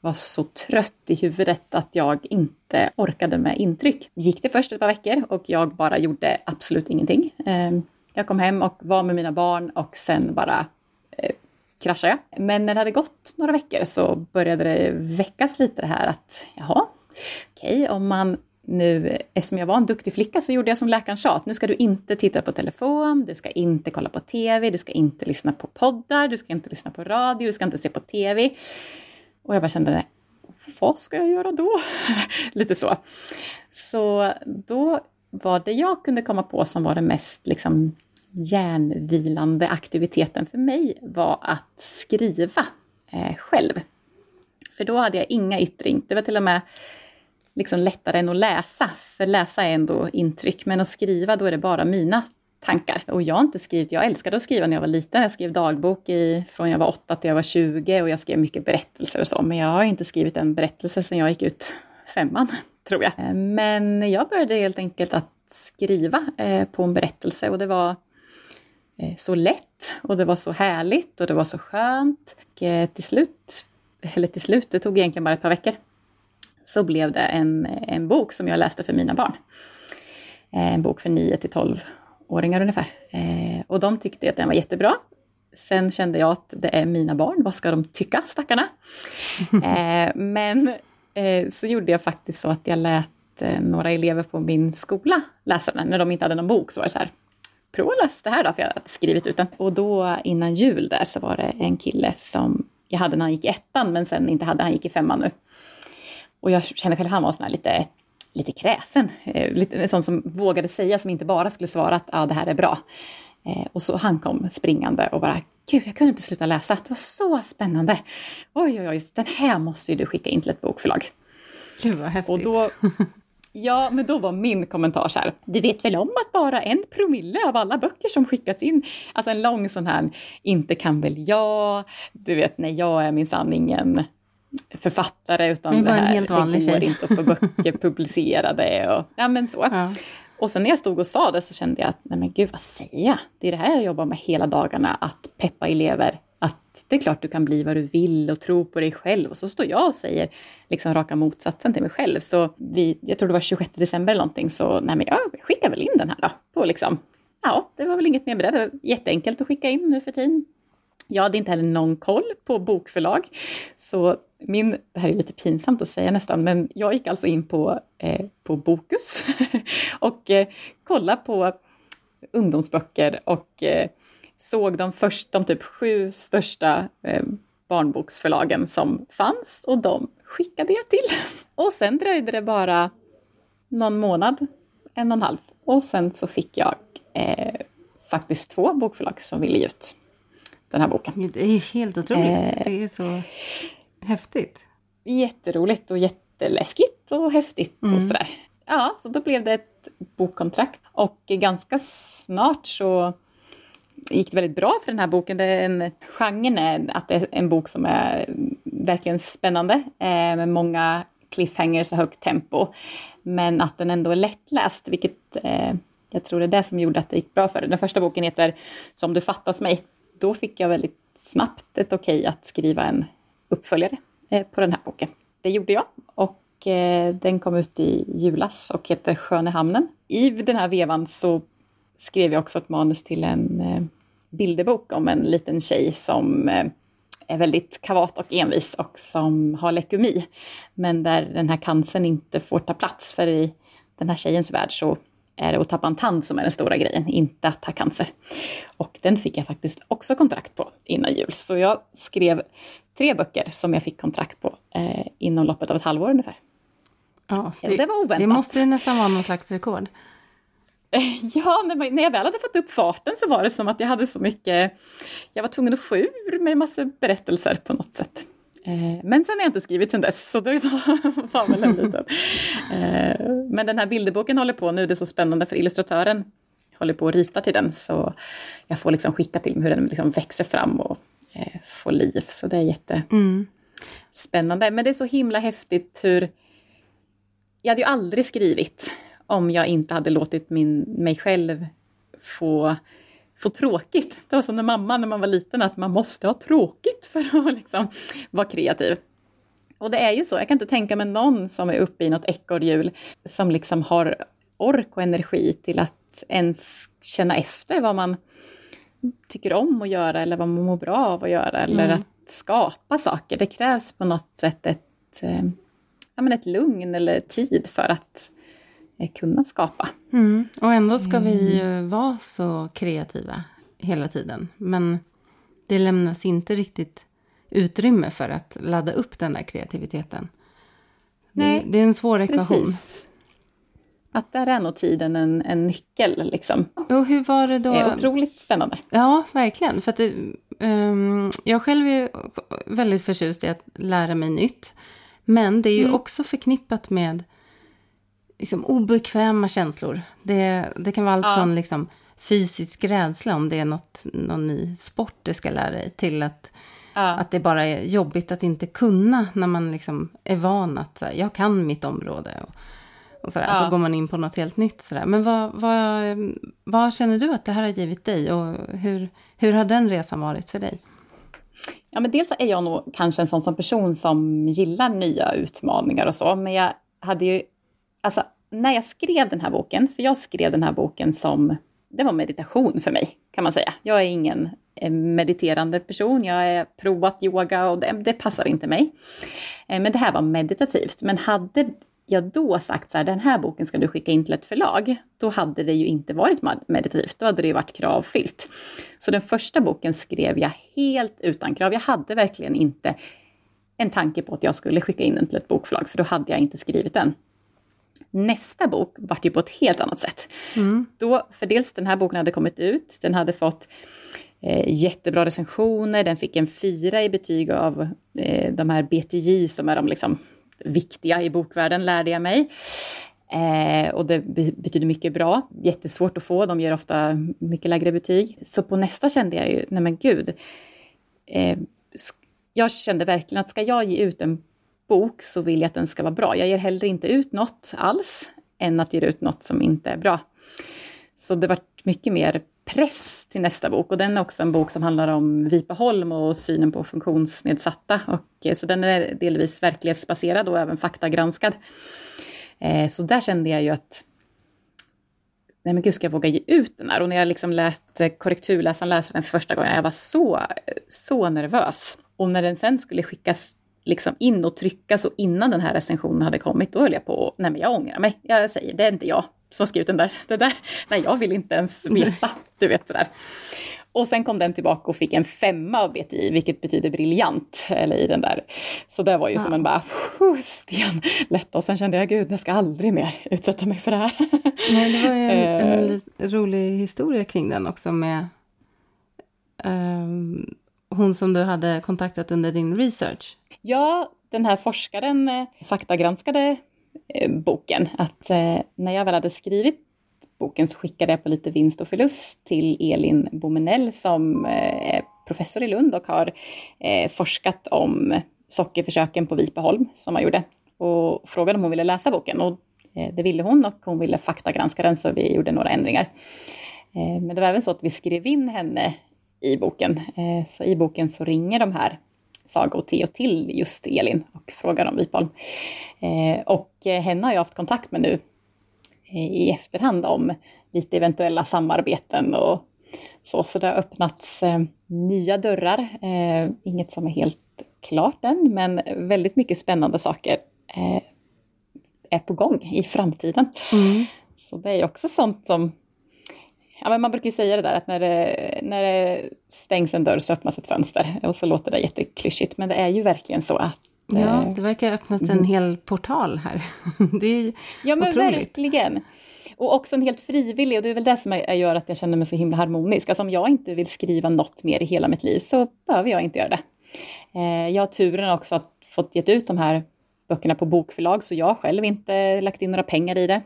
Speaker 2: var så trött i huvudet att jag inte orkade med intryck. Gick det först ett par veckor och jag bara gjorde absolut ingenting. Ehm, jag kom hem och var med mina barn och sen bara eh, kraschade jag. Men när det hade gått några veckor så började det väckas lite det här att jaha, okej, okay, om man nu, eftersom jag var en duktig flicka så gjorde jag som läkaren sa, att nu ska du inte titta på telefon, du ska inte kolla på TV, du ska inte lyssna på poddar, du ska inte lyssna på radio, du ska inte se på TV. Och jag bara kände, vad ska jag göra då? Lite så. Så då var det jag kunde komma på som var den mest liksom, hjärnvilande aktiviteten för mig var att skriva eh, själv. För då hade jag inga yttring. Det var till och med liksom lättare än att läsa, för läsa är ändå intryck, men att skriva då är det bara mina tankar. Och jag har inte skrivit, jag älskade att skriva när jag var liten. Jag skrev dagbok i, från jag var 8 till jag var 20 och jag skrev mycket berättelser och så. Men jag har inte skrivit en berättelse sedan jag gick ut femman, tror jag. Men jag började helt enkelt att skriva eh, på en berättelse och det var eh, så lätt och det var så härligt och det var så skönt. Och eh, till slut, eller till slut, det tog egentligen bara ett par veckor, så blev det en, en bok som jag läste för mina barn. En bok för 9 till 12 åringar ungefär. Eh, och de tyckte att den var jättebra. Sen kände jag att det är mina barn, vad ska de tycka stackarna? Eh, men eh, Eh, så gjorde jag faktiskt så att jag lät eh, några elever på min skola läsa den. När de inte hade någon bok så var det så här, prova läs det här då, för jag hade skrivit ut den. Och då innan jul där så var det en kille som jag hade när han gick i ettan, men sen inte hade, han gick i femman nu. Och jag kände själv att han var sån här lite lite kräsen. Eh, lite, en sån som vågade säga, som inte bara skulle svara att ah, det här är bra. Eh, och så han kom springande och bara, gud, jag kunde inte sluta läsa. Det var så spännande. Oj, oj, oj, den här måste ju du skicka in till ett bokförlag.
Speaker 1: Gud vad häftigt.
Speaker 2: Och då, ja, men då var min kommentar så här, du vet väl om att bara en promille av alla böcker som skickas in, alltså en lång sån här, inte kan väl jag, du vet, nej, jag är minsann ingen författare utan det, här, en helt vanlig det går tjej. inte att få böcker publicerade. Och, ja, men så. Ja. Och sen när jag stod och sa det så kände jag att, nej men gud vad säger jag? Det är det här jag jobbar med hela dagarna, att peppa elever. Att det är klart du kan bli vad du vill och tro på dig själv. Och så står jag och säger liksom raka motsatsen till mig själv. Så vi, jag tror det var 26 december eller någonting, så nej men jag skickar väl in den här då. På liksom, ja, det var väl inget mer med det. Det var jätteenkelt att skicka in nu för tiden. Jag hade inte heller någon koll på bokförlag. Så min, det här är lite pinsamt att säga nästan, men jag gick alltså in på, eh, på Bokus och eh, kollade på ungdomsböcker och eh, såg de, först, de typ sju största eh, barnboksförlagen som fanns och de skickade jag till. Och sen dröjde det bara någon månad, en och en halv, och sen så fick jag eh, faktiskt två bokförlag som ville ge ut den här boken.
Speaker 1: Det är helt otroligt. Eh, det är så häftigt.
Speaker 2: Jätteroligt och jätteläskigt och häftigt mm. och sådär. Ja, så då blev det ett bokkontrakt och ganska snart så gick det väldigt bra för den här boken. Det är en, genren är att det är en bok som är verkligen spännande eh, med många cliffhangers och högt tempo. Men att den ändå är lättläst, vilket eh, jag tror är det som gjorde att det gick bra för den. Den första boken heter Som du fattas mig då fick jag väldigt snabbt ett okej att skriva en uppföljare eh, på den här boken. Det gjorde jag och eh, den kom ut i julas och heter Skönehamnen. I den här vevan så skrev jag också ett manus till en eh, bilderbok om en liten tjej som är väldigt kavat och envis och som har leukemi. Men där den här cancern inte får ta plats för i den här tjejens värld så är det att tappa en tand som är den stora grejen, inte att ha cancer. Och den fick jag faktiskt också kontrakt på innan jul. Så jag skrev tre böcker som jag fick kontrakt på eh, inom loppet av ett halvår ungefär.
Speaker 1: Ja, det, det var oväntat. Det måste nästan vara någon slags rekord.
Speaker 2: Ja, när, jag väl hade fått upp farten så var det som att jag hade så mycket... Jag var tvungen att få ur mig massor berättelser på något sätt. Eh, men sen har jag inte skrivit sen dess, så det var, väl en liten... Eh, men den här bilderboken håller på nu, det är så spännande för illustratören håller på att rita till den, så jag får liksom skicka till mig hur den liksom växer fram och eh, får liv, så det är jättespännande. Mm. Men det är så himla häftigt hur... Jag hade ju aldrig skrivit om jag inte hade låtit min, mig själv få få tråkigt. Det var som när mamma när man var liten, att man måste ha tråkigt för att liksom vara kreativ. Och det är ju så, jag kan inte tänka mig någon som är uppe i något ekorrhjul som liksom har ork och energi till att ens känna efter vad man tycker om att göra eller vad man mår bra av att göra eller mm. att skapa saker. Det krävs på något sätt ett, eh, ja, men ett lugn eller tid för att kunna skapa.
Speaker 1: Mm. Och ändå ska vi ju vara så kreativa hela tiden. Men det lämnas inte riktigt utrymme för att ladda upp den där kreativiteten.
Speaker 2: Nej,
Speaker 1: det, det är en svår ekvation.
Speaker 2: Precis. Att där är nog tiden en, en nyckel liksom.
Speaker 1: Och hur var det då?
Speaker 2: Det är otroligt spännande.
Speaker 1: Ja, verkligen. För det, um, jag själv är väldigt förtjust i att lära mig nytt. Men det är ju mm. också förknippat med liksom, obekväma känslor. Det, det kan vara allt ja. från liksom, fysisk rädsla om det är något, någon ny sport du ska lära dig till att, ja. att det bara är jobbigt att inte kunna när man liksom är van att här, jag kan mitt område. Och, och sådär. Ja. Så går man in på något helt nytt. Sådär. Men vad, vad, vad känner du att det här har givit dig och hur, hur har den resan varit för dig?
Speaker 2: Ja, men dels är jag nog kanske en sån som person som gillar nya utmaningar och så, men jag hade ju, alltså när jag skrev den här boken, för jag skrev den här boken som, det var meditation för mig, kan man säga. Jag är ingen eh, mediterande person, jag har provat yoga och det, det passar inte mig. Eh, men det här var meditativt. Men hade jag då sagt så här, den här boken ska du skicka in till ett förlag, då hade det ju inte varit meditativt, då hade det ju varit kravfyllt. Så den första boken skrev jag helt utan krav. Jag hade verkligen inte en tanke på att jag skulle skicka in den till ett bokförlag, för då hade jag inte skrivit den. Nästa bok vart ju på ett helt annat sätt. Mm. Då, för dels den här boken hade kommit ut, den hade fått eh, jättebra recensioner, den fick en fyra i betyg av eh, de här BTJ som är de liksom viktiga i bokvärlden lärde jag mig. Eh, och det betyder mycket bra. Jättesvårt att få, de ger ofta mycket lägre betyg. Så på nästa kände jag ju, nej men gud. Eh, jag kände verkligen att ska jag ge ut en bok så vill jag att den ska vara bra. Jag ger hellre inte ut något alls än att ge ut något som inte är bra. Så det var mycket mer press till nästa bok. Och den är också en bok som handlar om Vipaholm och synen på funktionsnedsatta. Och, eh, så den är delvis verklighetsbaserad och även faktagranskad. Eh, så där kände jag ju att nej men gud, ska jag våga ge ut den här? Och när jag liksom lät eh, korrekturläsaren läsa den första gången, jag var så, så nervös. Och när den sen skulle skickas liksom in och tryckas och innan den här recensionen hade kommit, då höll jag på nej men jag ångrar mig. Jag säger, det är inte jag som har skrivit den där. Det där, nej jag vill inte ens veta, du vet sådär. Och sen kom den tillbaka och fick en femma av BTI, vilket betyder briljant, eller i den där. Så det var ju ja. som en bara, sten lätta. Och sen kände jag, gud, jag ska aldrig mer utsätta mig för det här.
Speaker 1: Nej, det var ju en, en rolig historia kring den också med um, hon som du hade kontaktat under din research.
Speaker 2: Ja, den här forskaren eh, faktagranskade Eh, boken. Att eh, när jag väl hade skrivit boken så skickade jag på lite vinst och förlust till Elin Bomenell som eh, är professor i Lund och har eh, forskat om sockerförsöken på Vipeholm som man gjorde. Och frågade om hon ville läsa boken och eh, det ville hon och hon ville faktagranska den så vi gjorde några ändringar. Men det var även så att vi skrev in henne i boken. Så i boken så ringer de här Saga och Theo till just Elin och frågar om Vipholm. Eh, och eh, henne har jag haft kontakt med nu eh, i efterhand om lite eventuella samarbeten och så. Så det har öppnats nya dörrar. Inget som är helt klart än, men väldigt mycket spännande saker är på gång i framtiden. Mm. Så det är också sånt som Ja, men man brukar ju säga det där att när det, när det stängs en dörr så öppnas ett fönster. Och så låter det jätteklyschigt, men det är ju verkligen så att
Speaker 1: Ja, eh, det verkar ha öppnats en mm. hel portal här. Det är
Speaker 2: Ja, men
Speaker 1: otroligt.
Speaker 2: verkligen. Och också en helt frivillig, och det är väl det som gör att jag känner mig så himla harmonisk. Alltså om jag inte vill skriva något mer i hela mitt liv så behöver jag inte göra det. Eh, jag har turen också att fått gett ut de här böckerna på bokförlag, så jag har själv inte lagt in några pengar i det.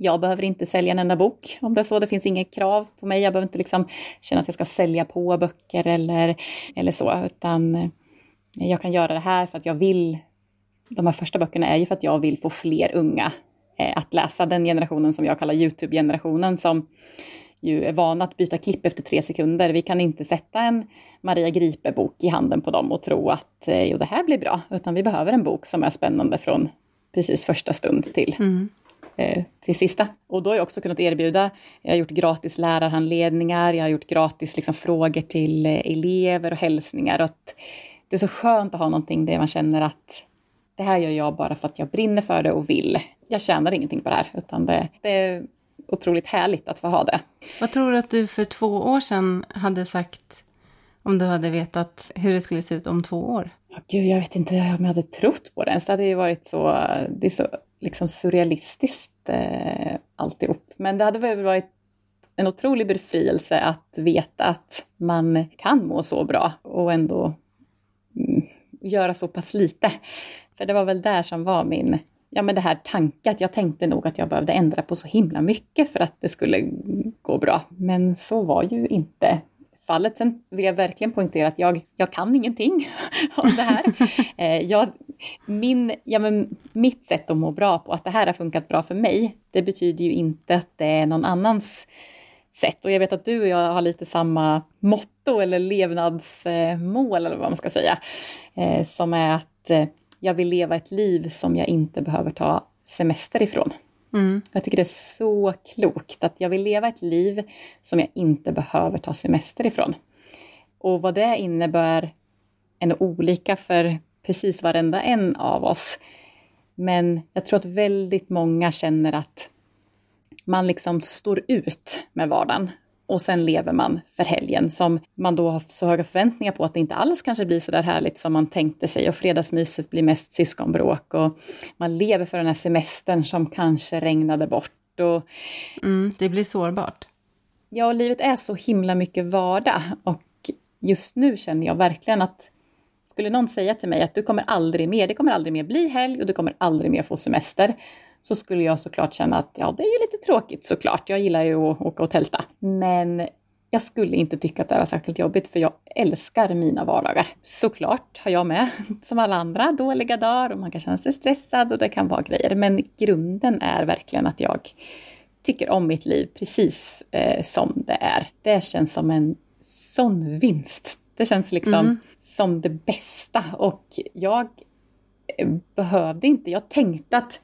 Speaker 2: Jag behöver inte sälja en enda bok om det är så. Det finns inget krav på mig. Jag behöver inte liksom känna att jag ska sälja på böcker eller, eller så, utan eh, jag kan göra det här för att jag vill. De här första böckerna är ju för att jag vill få fler unga eh, att läsa. Den generationen som jag kallar Youtube-generationen som ju är vana att byta klipp efter tre sekunder. Vi kan inte sätta en Maria Gripe-bok i handen på dem och tro att eh, jo, det här blir bra, utan vi behöver en bok som är spännande från precis första stund till mm till sista. Och då har jag också kunnat erbjuda, jag har gjort gratis lärarhandledningar, jag har gjort gratis liksom, frågor till eh, elever och hälsningar. Och att det är så skönt att ha någonting där man känner att det här gör jag bara för att jag brinner för det och vill jag tjänar ingenting på det här, utan det, det är otroligt härligt att få ha det.
Speaker 1: Vad tror du att du för två år sedan hade sagt om du hade vetat hur det skulle se ut om två år?
Speaker 2: Gud, jag vet inte om jag hade trott på det ens. Det hade ju varit så, det är så liksom surrealistiskt eh, alltihop. Men det hade väl varit en otrolig befrielse att veta att man kan må så bra och ändå mm, göra så pass lite. För det var väl där som var min, ja men det här tankat, jag tänkte nog att jag behövde ändra på så himla mycket för att det skulle gå bra. Men så var ju inte fallet. Sen vill jag verkligen poängtera att jag, jag kan ingenting om det här. Eh, jag, min, ja, men mitt sätt att må bra på, att det här har funkat bra för mig, det betyder ju inte att det är någon annans sätt. Och jag vet att du och jag har lite samma motto eller levnadsmål eller vad man ska säga. Eh, som är att eh, jag vill leva ett liv som jag inte behöver ta semester ifrån. Mm. Jag tycker det är så klokt att jag vill leva ett liv som jag inte behöver ta semester ifrån. Och vad det innebär är nog olika för precis varenda en av oss. Men jag tror att väldigt många känner att man liksom står ut med vardagen och sen lever man för helgen som man då har så höga förväntningar på att det inte alls kanske blir så där härligt som man tänkte sig och fredagsmyset blir mest syskonbråk och man lever för den här semestern som kanske regnade bort. Och,
Speaker 1: mm, det blir sårbart.
Speaker 2: Ja, livet är så himla mycket vardag och just nu känner jag verkligen att skulle någon säga till mig att du kommer aldrig mer, det kommer aldrig mer bli helg och du kommer aldrig mer få semester så skulle jag såklart känna att ja, det är ju lite tråkigt såklart. Jag gillar ju att åka och tälta. Men jag skulle inte tycka att det var särskilt jobbigt för jag älskar mina vardagar. Såklart har jag med, som alla andra, dåliga dagar och man kan känna sig stressad och det kan vara grejer. Men grunden är verkligen att jag tycker om mitt liv precis eh, som det är. Det känns som en sån vinst. Det känns liksom mm. som det bästa och jag behövde inte, jag tänkte att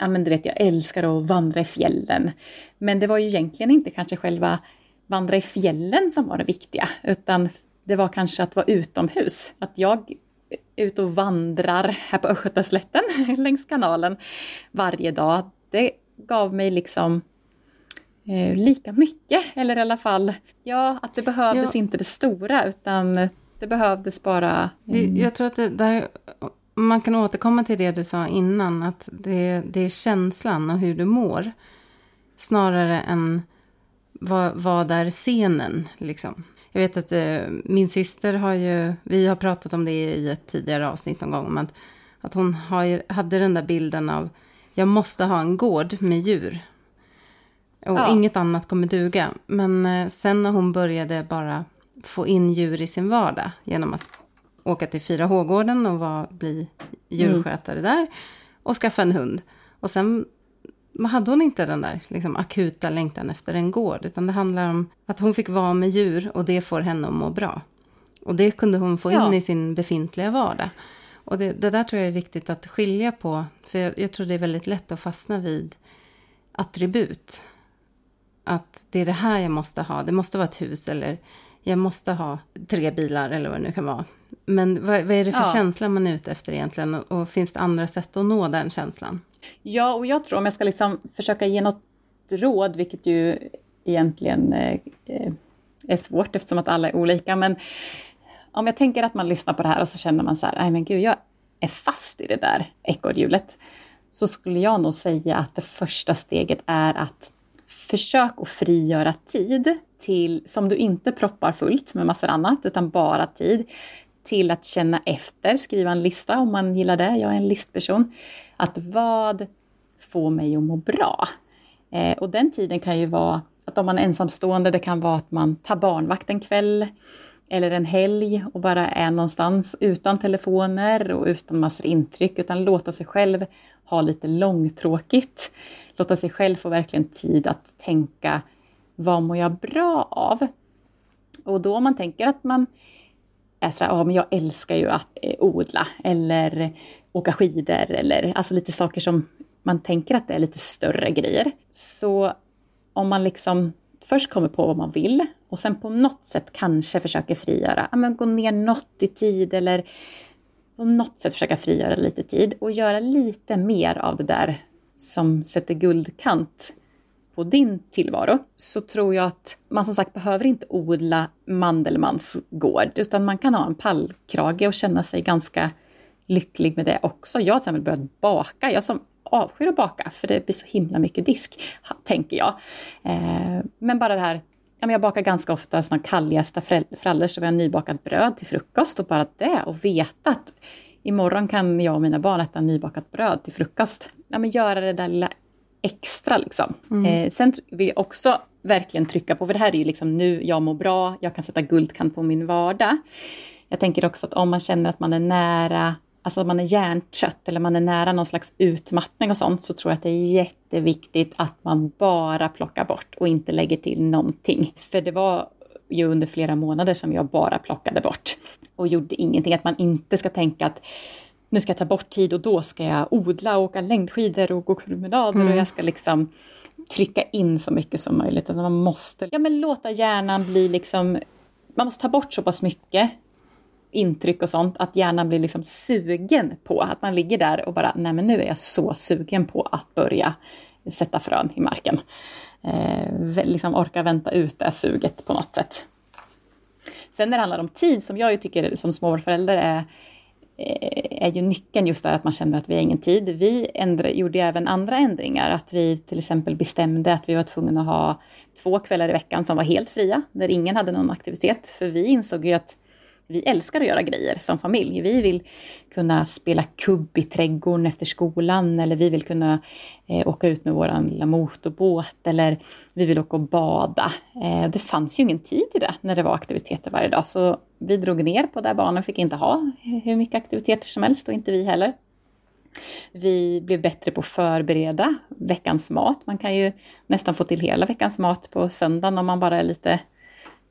Speaker 2: ja men du vet jag älskar att vandra i fjällen. Men det var ju egentligen inte kanske själva vandra i fjällen som var det viktiga, utan det var kanske att vara utomhus. Att jag är ute och vandrar här på Östgötaslätten längs kanalen varje dag. Det gav mig liksom eh, lika mycket, eller i alla fall, ja, att det behövdes ja. inte det stora, utan det behövdes bara...
Speaker 1: Mm. Jag tror att det där man kan återkomma till det du sa innan, att det, det är känslan och hur du mår. Snarare än vad, vad är scenen, liksom. Jag vet att eh, min syster har ju, vi har pratat om det i ett tidigare avsnitt någon gång, om att, att hon har, hade den där bilden av, jag måste ha en gård med djur. Och ja. inget annat kommer duga. Men eh, sen när hon började bara få in djur i sin vardag genom att åka till 4H-gården och var, bli djurskötare mm. där. Och skaffa en hund. Och sen hade hon inte den där liksom, akuta längtan efter en gård. Utan det handlar om att hon fick vara med djur och det får henne att må bra. Och det kunde hon få ja. in i sin befintliga vardag. Och det, det, där tror jag är viktigt att skilja på. För jag, jag tror det är väldigt lätt att fastna vid attribut. Att det är det här jag måste ha. Det måste vara ett hus eller jag måste ha tre bilar eller vad det nu kan vara. Men vad, vad är det för ja. känsla man är ute efter egentligen? Och, och, finns det andra sätt att nå den känslan?
Speaker 2: Ja, och jag tror om jag ska liksom försöka ge något råd, vilket ju egentligen eh, är svårt eftersom att alla är olika, men om jag tänker att man lyssnar på det här och så känner man så här, nej men gud, jag är fast i det där ekorrhjulet, så skulle jag nog säga att det första steget är att försök att frigöra tid till, som du inte proppar fullt med massor annat, utan bara tid till att känna efter, skriva en lista om man gillar det, jag är en listperson. Att vad får mig att må bra? Eh, och den tiden kan ju vara att om man är ensamstående, det kan vara att man tar barnvakt en kväll eller en helg och bara är någonstans utan telefoner och utan massor intryck, utan låta sig själv ha lite långtråkigt. Låta sig själv få verkligen tid att tänka, vad mår jag bra av? Och då om man tänker att man är sådär, ja men jag älskar ju att eh, odla eller åka skidor eller alltså lite saker som man tänker att det är lite större grejer. Så om man liksom först kommer på vad man vill och sen på något sätt kanske försöker frigöra, ja men gå ner något i tid eller på något sätt försöka frigöra lite tid och göra lite mer av det där som sätter guldkant på din tillvaro så tror jag att man som sagt behöver inte odla Mandelmans gård utan man kan ha en pallkrage och känna sig ganska lycklig med det också. Jag har till exempel börjat baka. Jag som avskyr att baka för det blir så himla mycket disk, tänker jag. Eh, men bara det här jag bakar ganska ofta såna kalljästa frallor så vi har nybakat bröd till frukost och bara det och veta att imorgon kan jag och mina barn äta nybakat bröd till frukost. Ja, men göra det där lilla extra liksom. Mm. Eh, sen vill jag också verkligen trycka på, för det här är ju liksom nu jag mår bra, jag kan sätta guldkant på min vardag. Jag tänker också att om man känner att man är nära, alltså att man är hjärntrött eller man är nära någon slags utmattning och sånt, så tror jag att det är jätteviktigt att man bara plockar bort och inte lägger till någonting. För det var ju under flera månader som jag bara plockade bort och gjorde ingenting. Att man inte ska tänka att nu ska jag ta bort tid och då ska jag odla och åka längdskidor och gå promenader mm. och jag ska liksom trycka in så mycket som möjligt. man måste ja, men låta hjärnan bli liksom, man måste ta bort så pass mycket intryck och sånt att hjärnan blir liksom sugen på att man ligger där och bara, nej men nu är jag så sugen på att börja sätta frön i marken. Eh, liksom orka vänta ut det suget på något sätt. Sen när det handlar om tid, som jag ju tycker som småbarnsförälder är Eh, är ju nyckeln just där att man känner att vi har ingen tid. Vi ändra, gjorde även andra ändringar, att vi till exempel bestämde att vi var tvungna att ha två kvällar i veckan som var helt fria, där ingen hade någon aktivitet. För vi insåg ju att vi älskar att göra grejer som familj. Vi vill kunna spela kubb i trädgården efter skolan eller vi vill kunna eh, åka ut med vår lilla motorbåt eller vi vill åka och bada. Eh, det fanns ju ingen tid till det när det var aktiviteter varje dag så vi drog ner på det. Barnen fick inte ha hur mycket aktiviteter som helst och inte vi heller. Vi blev bättre på att förbereda veckans mat. Man kan ju nästan få till hela veckans mat på söndagen om man bara är lite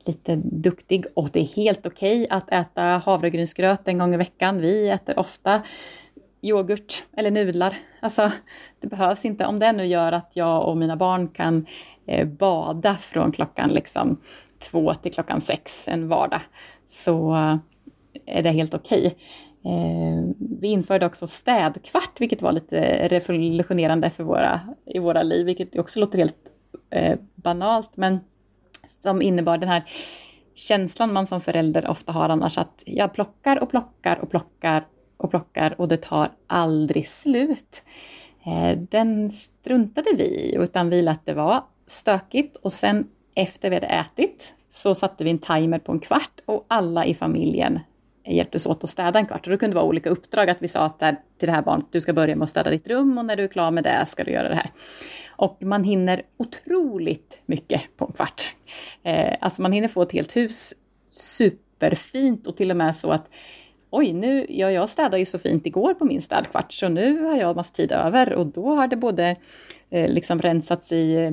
Speaker 2: lite duktig och det är helt okej okay att äta havregrynsgröt en gång i veckan. Vi äter ofta yoghurt eller nudlar. Alltså, det behövs inte. Om det nu gör att jag och mina barn kan eh, bada från klockan liksom två till klockan sex en vardag, så eh, är det helt okej. Okay. Eh, vi införde också städkvart, vilket var lite revolutionerande för våra, i våra liv, vilket också låter helt eh, banalt, men som innebar den här känslan man som förälder ofta har annars att jag plockar och plockar och plockar och plockar och det tar aldrig slut. Eh, den struntade vi i utan vi lät det vara stökigt och sen efter vi hade ätit så satte vi en timer på en kvart och alla i familjen hjälptes åt att städa en kvart. Och det kunde vara olika uppdrag, att vi sa att till det här barnet, du ska börja med att städa ditt rum och när du är klar med det ska du göra det här. Och man hinner otroligt mycket på en kvart. Eh, alltså man hinner få ett helt hus superfint och till och med så att oj, nu, ja, jag städade ju så fint igår på min städkvart så nu har jag massa tid över och då har det både eh, liksom rensats i eh,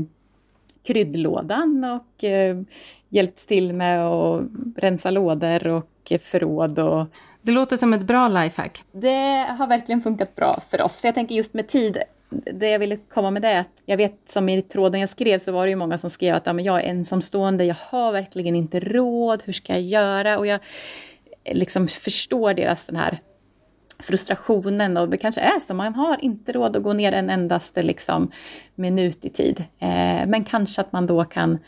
Speaker 2: kryddlådan och eh, hjälpts till med att rensa lådor och förråd och
Speaker 1: det låter som ett bra lifehack.
Speaker 2: Det har verkligen funkat bra för oss. För jag tänker just med tid, det jag ville komma med det är att jag vet som i tråden jag skrev så var det ju många som skrev att ja, men jag är ensamstående, jag har verkligen inte råd, hur ska jag göra? Och jag liksom förstår deras den här frustrationen och det kanske är så, man har inte råd att gå ner en endaste liksom, minut i tid. Eh, men kanske att man då kan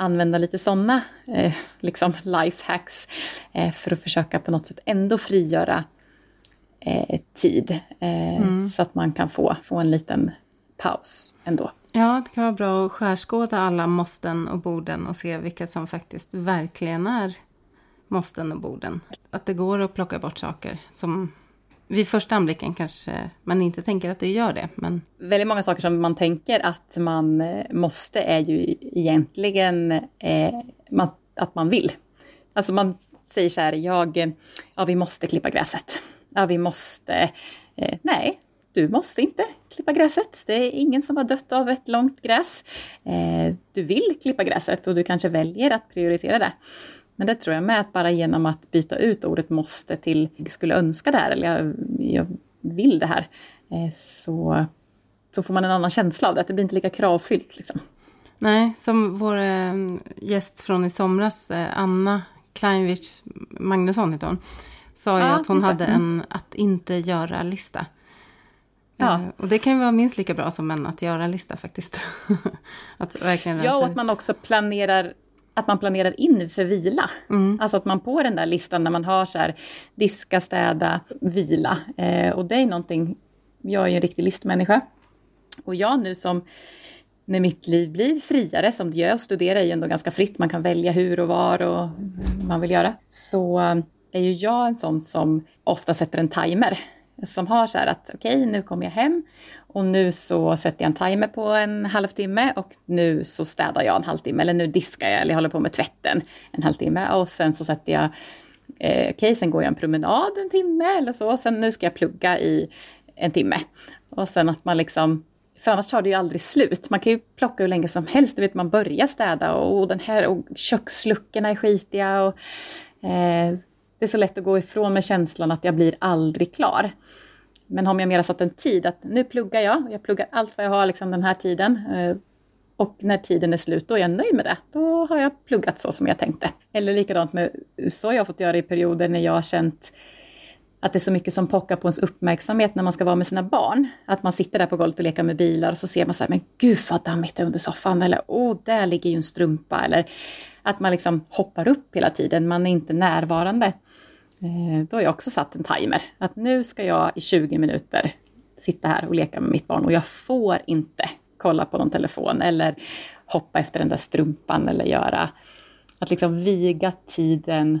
Speaker 2: använda lite sådana eh, liksom lifehacks eh, för att försöka på något sätt ändå frigöra eh, tid eh, mm. så att man kan få, få en liten paus ändå.
Speaker 1: Ja, det kan vara bra att skärskåda alla måsten och borden och se vilka som faktiskt verkligen är måsten och borden. Att det går att plocka bort saker som vid första anblicken kanske man inte tänker att det gör det. Men...
Speaker 2: Väldigt många saker som man tänker att man eh, måste är ju egentligen eh, att man vill. Alltså man säger så här, jag, ja vi måste klippa gräset. Ja vi måste, eh, nej du måste inte klippa gräset. Det är ingen som har dött av ett långt gräs. Eh, du vill klippa gräset och du kanske väljer att prioritera det. Men det tror jag med att bara genom att byta ut ordet måste till jag skulle önska det här eller jag, jag vill det här eh, så, så får man en annan känsla av det. Att det blir inte lika kravfyllt. Liksom.
Speaker 1: Nej, som vår eh, gäst från i somras, eh, Anna Kleinwich Magnusson heter hon, sa ju ja, att hon hade mm. en att inte göra-lista.
Speaker 2: Ja.
Speaker 1: Och det kan ju vara minst lika bra som en att göra en lista faktiskt. att verkligen
Speaker 2: Ja, och
Speaker 1: ut.
Speaker 2: att man också planerar att man planerar in för vila. Alltså att man på den där listan när man har så här diska, städa, vila. Eh, och det är någonting, jag är ju en riktig listmänniska. Och jag nu som, när mitt liv blir friare, som det gör, studera är ju ändå ganska fritt, man kan välja hur och var och man vill göra. Så är ju jag en sån som ofta sätter en timer. Som har så här att okej, nu kommer jag hem och nu så sätter jag en timer på en halvtimme och nu så städar jag en halvtimme eller nu diskar jag eller jag håller på med tvätten en halvtimme och sen så sätter jag eh, okej, sen går jag en promenad en timme eller så, sen nu ska jag plugga i en timme. Och sen att man liksom, för annars tar det ju aldrig slut. Man kan ju plocka hur länge som helst, du vet man börjar städa och, och den här och köksluckorna är skitiga och eh, det är så lätt att gå ifrån med känslan att jag blir aldrig klar. Men om jag mera satt en tid, att nu pluggar jag, jag pluggar allt vad jag har liksom den här tiden. Eh, och när tiden är slut, då är jag nöjd med det. Då har jag pluggat så som jag tänkte. Eller likadant med USA, jag har fått göra i perioder när jag har känt att det är så mycket som pockar på ens uppmärksamhet när man ska vara med sina barn. Att man sitter där på golvet och leker med bilar och så ser man så här, men gud vad dammigt det är under soffan. Eller åh, där ligger ju en strumpa. Eller att man liksom hoppar upp hela tiden, man är inte närvarande. Eh, Då har jag också satt en timer. Att nu ska jag i 20 minuter sitta här och leka med mitt barn och jag får inte kolla på någon telefon eller hoppa efter den där strumpan eller göra... Att liksom viga tiden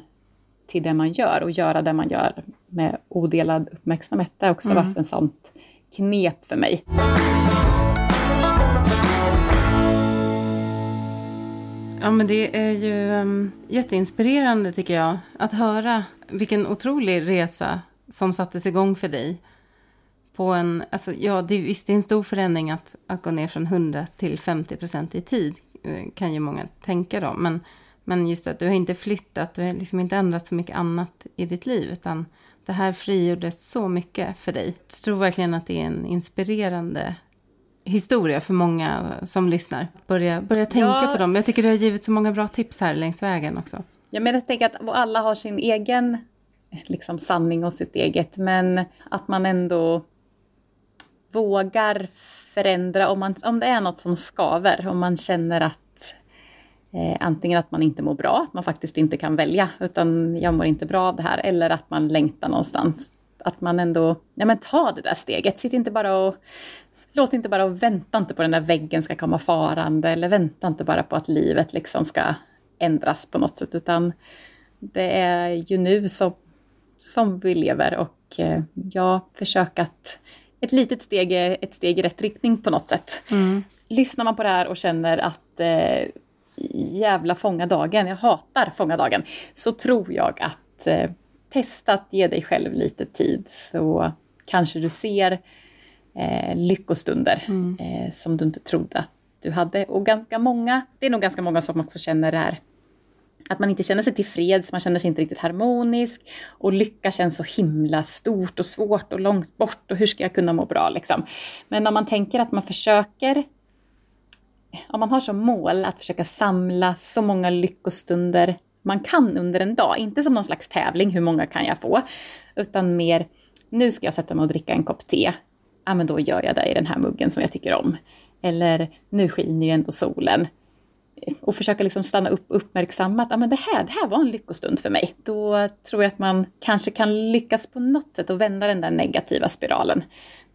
Speaker 2: till det man gör och göra det man gör med odelad uppmärksamhet. Det har också varit en sånt knep för mig.
Speaker 1: Ja, men det är ju um, jätteinspirerande tycker jag. Att höra vilken otrolig resa som sattes igång för dig. På en, alltså, ja, det, visst, det är en stor förändring att, att gå ner från 100 till 50 procent i tid. eh, Kan ju många tänka då. Men, men just att du har inte flyttat, du har liksom inte ändrat så mycket annat i ditt liv. Utan det här frigjorde så mycket för dig. Jag tror verkligen att det är en inspirerande historia för många som lyssnar. Börja, börja tänka
Speaker 2: Ja.
Speaker 1: på dem. Jag tycker du har givit så många bra tips här längs vägen också.
Speaker 2: Jag menar, jag tänker att alla har sin egen liksom, sanning och sitt eget, men att man ändå vågar förändra om, man, om det är något som skaver, om man känner att eh, antingen att man inte mår bra, att man faktiskt inte kan välja, utan jag mår inte bra av det här, eller att man längtar någonstans. Att man ändå, ja men ta det där steget, sitt inte bara och Låt inte bara och vänta inte på den där väggen ska komma farande eller vänta inte bara på att livet liksom ska ändras på något sätt utan det är ju nu som, som vi lever och eh, jag försöker att ett litet steg är ett steg i rätt riktning på något sätt. Lyssnar man på det här och känner att eh, jävla fånga dagen, jag hatar fånga dagen, så tror jag att eh, testa att ge dig själv lite tid så kanske du ser eh, lyckostunder eh, som du inte trodde att du hade. Och ganska många, det är nog ganska många som också känner det här att man inte känner sig tillfreds, man känner sig inte riktigt harmonisk och lycka känns så himla stort och svårt och långt bort och hur ska jag kunna må bra liksom. Men om man tänker att man försöker om man har som mål att försöka samla så många lyckostunder man kan under en dag, inte som någon slags tävling, hur många kan jag få, utan mer, nu ska jag sätta mig och dricka en kopp te, ja men då gör jag det i den här muggen som jag tycker om. Eller, nu skiner ju ändå solen. Och försöka liksom stanna upp och uppmärksamma att ah, men det, här, det här var en lyckostund för mig. Då tror jag att man kanske kan lyckas på något sätt att vända den där negativa spiralen.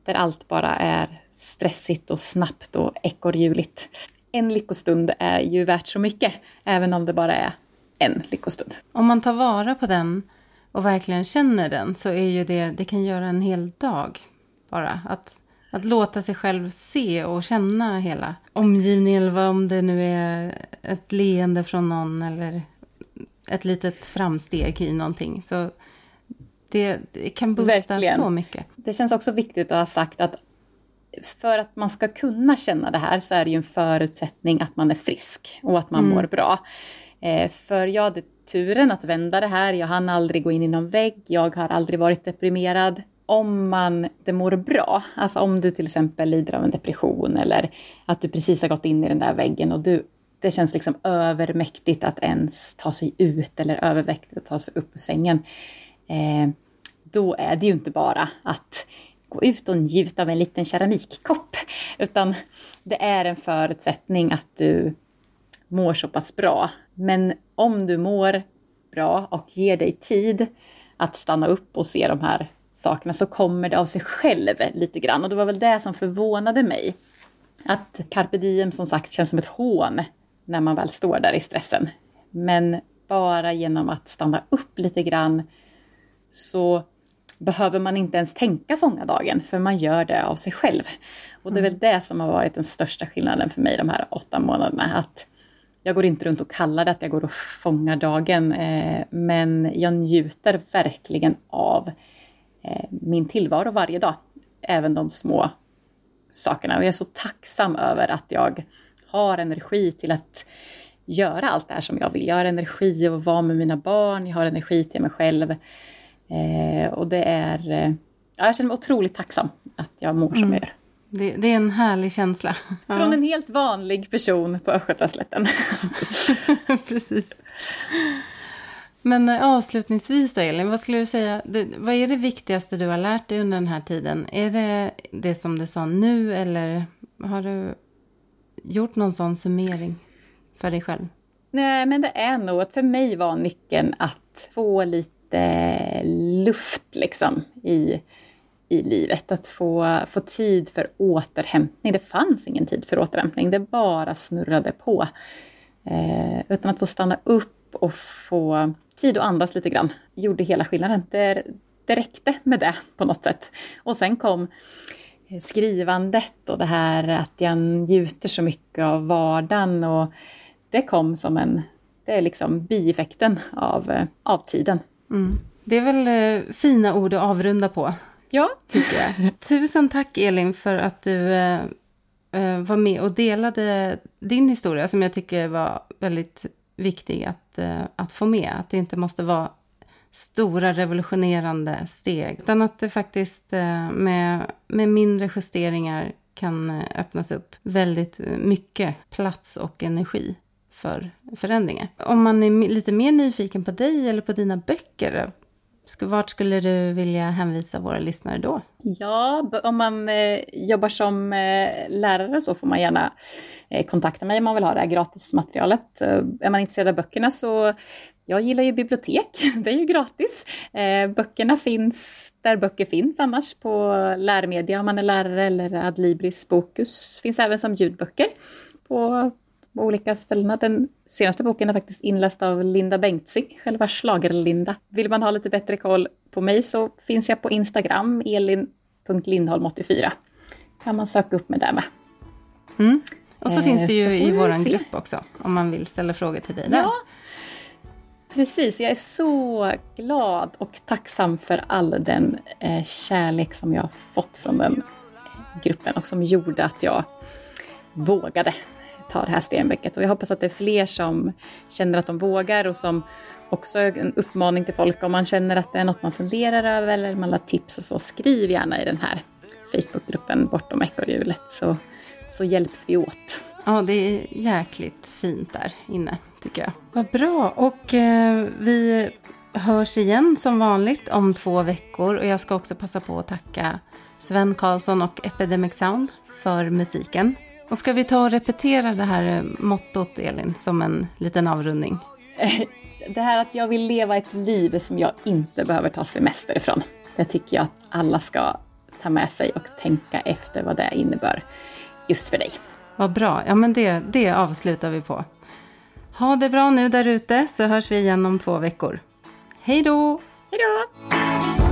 Speaker 2: Där allt bara är stressigt och snabbt och ekorrhjuligt. En lyckostund är ju värt så mycket, även om det bara är en lyckostund.
Speaker 1: Om man tar vara på den och verkligen känner den så är ju det, det kan göra en hel dag bara. Att, att låta sig själv se och känna hela omgivningen eller vad om det nu är ett leende från någon eller ett litet framsteg i någonting. Så det, det kan boosta
Speaker 2: Verkligen.
Speaker 1: så mycket.
Speaker 2: Det känns också viktigt att ha sagt att för att man ska kunna känna det här så är det ju en förutsättning att man är frisk och att man mår bra. Eh, för jag hade turen att vända det här. Jag hann aldrig gå in i någon vägg. Jag har aldrig varit deprimerad. Om man det mår bra, alltså om du till exempel lider av en depression eller att du precis har gått in i den där väggen och du, det känns liksom övermäktigt att ens ta sig ut eller övermäktigt att ta sig upp ur sängen. Eh, då är det ju inte bara att gå ut och njuta av en liten keramikkopp. Utan det är en förutsättning att du mår så pass bra. Men om du mår bra och ger dig tid att stanna upp och se de här sakerna så kommer det av sig själv lite grann. Och det var väl det som förvånade mig. Att carpe diem som sagt känns som ett hån när man väl står där i stressen. Men bara genom att stanna upp lite grann så behöver man inte ens tänka fånga dagen, för man gör det av sig själv. Och det är väl det som har varit den största skillnaden för mig de här åtta månaderna. Att jag går inte runt och kallar det att jag går och fångar dagen, eh, men jag njuter verkligen av min tillvaro varje dag. Även de små sakerna. Och jag är så tacksam över att jag har energi till att göra allt det här som jag vill. Jag har energi att vara med mina barn, jag har energi till mig själv. Eh, och det är... Eh, jag känner mig otroligt tacksam att jag mår som mm. jag gör.
Speaker 1: Det, det, är en härlig känsla.
Speaker 2: Från ja. en helt vanlig person på Östgötaslätten.
Speaker 1: Precis. Men eh, avslutningsvis då Elin, vad skulle du säga, det, vad är det viktigaste du har lärt dig under den här tiden? Är det det som du sa nu eller har du gjort någon sån summering för dig själv?
Speaker 2: Nej, men det är nog att för mig var nyckeln att få lite eh, luft liksom i, i livet. Att få, få tid för återhämtning. Det fanns ingen tid för återhämtning, det bara snurrade på. Eh, utan att få stanna upp och få tid att andas lite grann gjorde hela skillnaden. Det, det räckte med det på något sätt. Och sen kom skrivandet och det här att jag njuter så mycket av vardagen. Och det kom som en, det är liksom bieffekten av, av tiden.
Speaker 1: Mm. Det är väl eh, fina ord att avrunda på.
Speaker 2: Ja.
Speaker 1: Tycker jag. Tusen tack Elin för att du eh, eh, var med och delade din historia som jag tycker var väldigt viktig att, eh, att få med. Att det inte måste vara stora revolutionerande steg. Utan att det faktiskt eh, med, med mindre justeringar kan eh, öppnas upp väldigt mycket plats och energi för förändringar. Om man är lite mer nyfiken på dig eller på dina böcker, vart skulle du vilja hänvisa våra lyssnare då?
Speaker 2: Ja, om man eh, jobbar som eh, lärare så får man gärna eh, kontakta mig om man vill ha det här gratismaterialet. Eh, är man intresserad av böckerna så jag gillar ju bibliotek, det är ju gratis. Eh, böckerna finns där böcker finns annars, på lärmedia om man är lärare eller Adlibris Bokus. Finns även som ljudböcker på, på olika ställen. Den senaste boken är faktiskt inläst av Linda Bengtzing, själva Schlager-Linda. Vill man ha lite bättre koll på mig så finns jag på Instagram, elin.lindholm84. kan man söka upp mig där med.
Speaker 1: Mm. Och så eh, finns det ju i vår grupp också, om man vill ställa frågor till dig där.
Speaker 2: Ja, Precis, jag är så glad och tacksam för all den eh, kärlek som jag har fått från den eh, gruppen och som gjorde att jag vågade ta det här stenbäcket. Och jag hoppas att det är fler som känner att de vågar och som också är en uppmaning till folk om man känner att det är något man funderar över eller man har tips och så, skriv gärna i den här Facebookgruppen Bortom ekorrhjulet så, så hjälps vi åt.
Speaker 1: Ja, det är jäkligt fint där inne tycker jag. Vad bra. Och eh, vi hörs igen som vanligt om två veckor. Och jag ska också passa på att tacka Sven Karlsson och Epidemic Sound för musiken. Och ska vi ta och repetera det här mottot, Elin, som en liten avrundning?
Speaker 2: Det här att jag vill leva ett liv som jag inte behöver ta semester ifrån. Det tycker jag att alla ska ta med sig och tänka efter vad det innebär just för dig.
Speaker 1: Vad bra. Ja, men det, det avslutar vi på. Ha det bra nu där ute så hörs vi igen om två veckor. Hej då!
Speaker 2: Hej då!